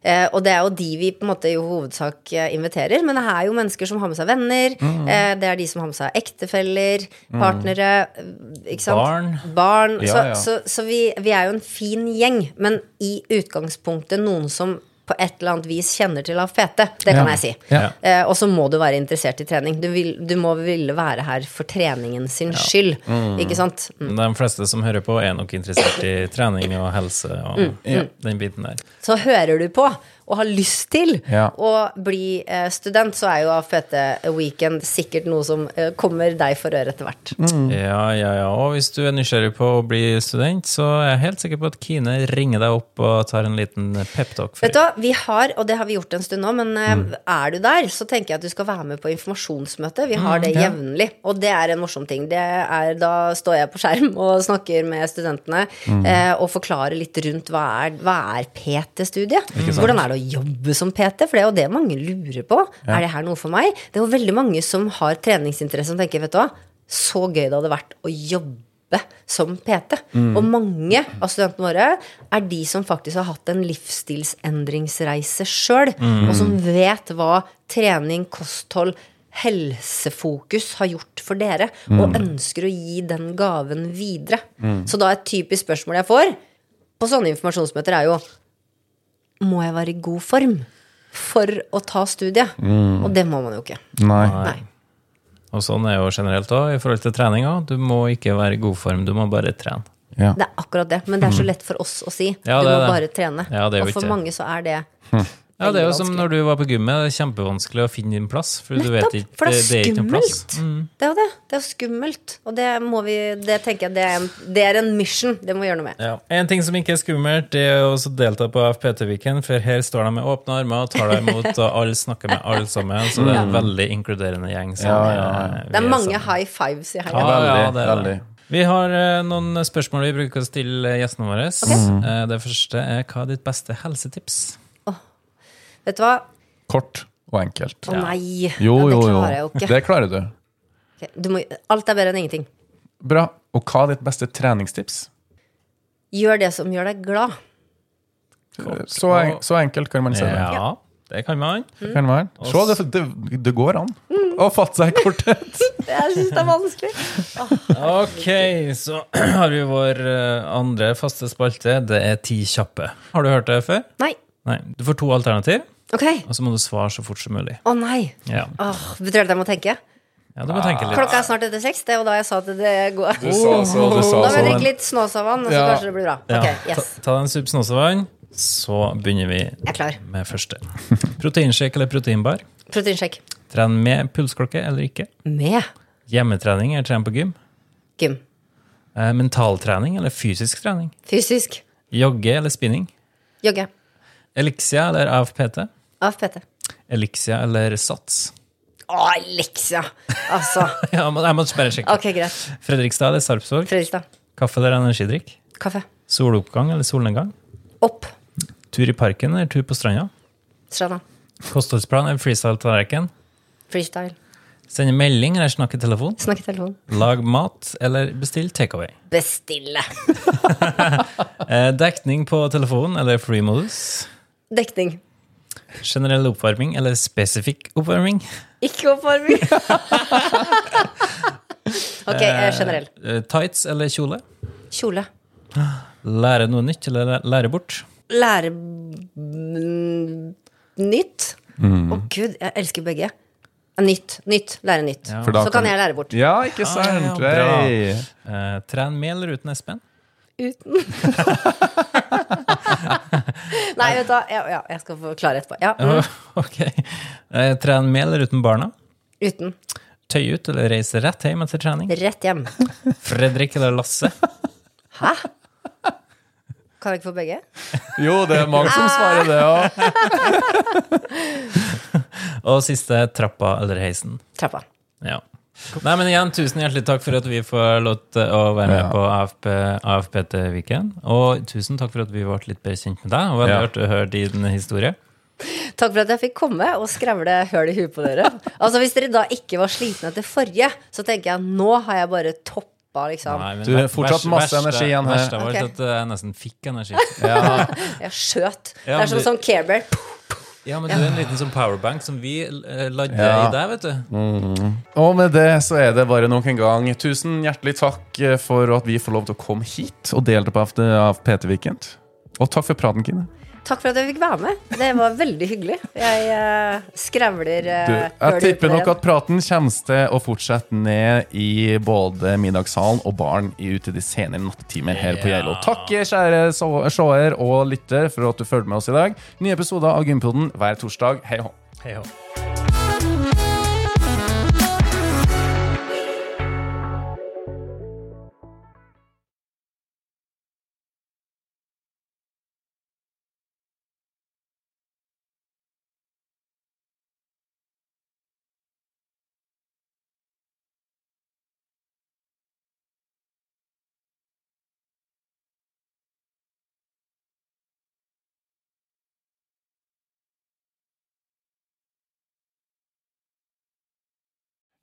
eh, og det er jo de vi på en måte i hovedsak inviterer, men det er jo mennesker som har med seg venner. Mm. det er de som har med seg ektefeller, partnere, eh, ikke sant? Barn. Barn. Ja, så ja. så, så vi, vi er jo en fin gjeng, men i utgangspunktet noen som på et eller annet vis kjenner til AFPT. Det kan Ja. jeg si. Ja. Eh, og så må du være interessert i trening. Du, vil, du må ville være her for treningen sin skyld. Ikke sant? Mm. De fleste som hører på, er nok interessert i trening og helse og Mm. den biten der. Så hører du på og har lyst til Ja. å bli eh, student, så er jo AFPT Weekend sikkert noe som eh, kommer deg for øre etter hvert. Ja, ja, ja. Og hvis du er nysgjerrig på å bli student, så er jeg helt sikker på at Kine ringer deg opp og tar en liten peptalk Vet du hva, vi har, og det har vi gjort en stund nå, men eh, Mm. er du der, så tenker jeg at du skal være med på informasjonsmøte. Vi har det jevnlig, ja. og det er en morsom ting. Det er, da står jeg på skjerm og snakker med studentene Mm. eh, og forklarer litt rundt hva er, hva er PT-studiet. Hvordan er det å jobbe som PT? For det er jo det mange lurer på. Er det her noe for meg? Det er jo veldig mange som har treningsinteresse som tenker, vet du hva, så gøy det hadde vært å jobbe som PT. Og mange av studentene våre er de som faktisk har hatt en livsstilsendringsreise sjøl, og som vet hva trening, kosthold, helsefokus har gjort for dere, og ønsker å gi den gaven videre. Så da et typisk spørsmål jeg får på sånne informasjonsmøter, er jo Må jeg være i god form for å ta studiet? Og det må man jo ikke. Nei. Nei. Og sånn er jo generelt òg i forhold til treninga. Du må ikke være i god form, du må bare trene. Ja. Det er akkurat det, men det er så lett for oss å si. Ja, du må det. bare trene. Ja, og for ikke- mange så er det Ja, det er jo som når du var på gymmet, det er kjempevanskelig å finne din plass. For du vet ikke, for det er det er plass. skummelt. Det er jo det. Det er skummelt. Og det må vi Det tenker jeg det er en, det er en mission. Det må vi gjøre noe med. Ja. En ting som ikke er skummelt, det er å delta på FPT-weekend, for her står de med åpne armer og tar deg imot, og alle snakker med alle sammen, så det er en veldig inkluderende gjeng. Ja, ja, ja. eh, Det er mange sammen. high fives i helga. Ja, ja, Veldig, det er veldig. Vi har eh, noen spørsmål vi bruker å stille gjestene våre. Eh, det første er hva er ditt beste helsetips? Vet du hva? Kort og enkelt. Å nei. Jo, ja, det jo, jo. klarer jeg jo ikke. Det klarer du. Okay. Du må, alt er bedre enn ingenting. Bra. Og hva er ditt beste treningstips? Gjør det som gjør deg glad. Så, en, så enkelt kan man si det. Ja, det kan man. Det kan man. Se, det, det, det går an å fatte seg i korthet. Jeg syns det er vanskelig. Ok, så har vi vår eh, andre faste spalte. Det er Ti kjappe. Har du hørt det før? Nei. Nei. Du får to alternativ, okay. og så må du svare så fort som mulig. Å nei. Ja, Oh, betyr det at jeg må tenke? ja du må tenke litt. Klokka er snart etter seks. Det var da jeg sa at det går. Du sa så, du sa Da må jeg drikke litt Snåsavann, så Ja. kanskje det blir bra. Ja, Ok, yes. ta, ta deg en sup snåsavann, så begynner vi Jeg er klar. med første. Proteinshake eller proteinbar? Proteinsjekk. Tren med pulsklokke eller ikke? Med Hjemmetrening eller tren på gym? gym. Eh, mentaltrening eller fysisk trening? Fysisk. Jogge eller spinning? Jogge. Elixia eller AFPT? AFPT. Elixia eller Sats? Å, Elixia! Altså. Ja, men jeg må bare sjekke. Ok, greit. Fredrikstad eller Sarpsborg? Fredrikstad. Kaffe eller energidrikk? Kaffe. Soloppgang eller solnedgang? Opp. Tur i parken eller tur på stranda? Stranda. Kostholdsplan eller freestyle-tallerken? Freestyle. Sende melding eller snakke telefon? Snakke i telefon. Lag mat eller bestill takeaway? Bestille. Eh, dekning på telefon eller free-modus? Dekning. Generell oppvarming eller spesifikk oppvarming? Ikke oppvarming. Ok, eh, generell. Eh, tights eller kjole? Kjole. Lære noe nytt eller lære bort? Lære mm, nytt. Å gud, jeg elsker begge. Nytt. Nytt. Lære nytt. Ja. Så kan jeg lære bort. Ja, ikke sant? ja, bra. Hey. Eh, tren med eller uten Espen? Uten. Nei, vet du hva. Ja, ja, jeg skal forklare etterpå. Ja, mm. ok. trene tren med eller uten barna? Uten. Tøy ut eller reise rett hjem etter trening? Rett hjem. Fredrik eller Lasse? Hæ? Kan jeg ikke få begge? Jo, det er mange som svarer det òg. Og siste trappa eller heisen? Trappa. Ja. Nei, men igjen, tusen hjertelig takk for at vi får lov til å være med Ja. på AFP, AFP til Weekend. Og tusen takk for at vi ble litt bedre kjent med deg. Og hadde Ja. hørt, hørt din historie. Takk for at jeg fikk komme og skravle høl i huet på dere. Altså Hvis dere da ikke var slitne etter forrige, så tenker jeg nå har jeg bare toppa, liksom. Nei, men Du, har fortsatt masse verste- energi igjen her. Verste var okay. At jeg nesten fikk energi. Ja. Jeg skjøt. Ja, det er som sånn Care Bear. Ja, men du er en liten sånn powerbank som vi lader Ja. i deg, vet du. Og med det så er det bare nok en gang. Tusen hjertelig takk eh, for at vi får lov til å komme hit og delta på av PT Weekend. Og takk for praten, Kine. Takk for at jeg fikk være med. Det var veldig hyggelig. Jeg uh, skravler uh, Du, jeg tipper nok at praten kommer til å fortsette ned i både middagssalen og baren i ute de senere nattetimer her på. Geilo. Takk, kjære seer og lytter, for at du følger med oss i dag. Nye episoder av Gympoden hver torsdag. Hei hå. Hei hå.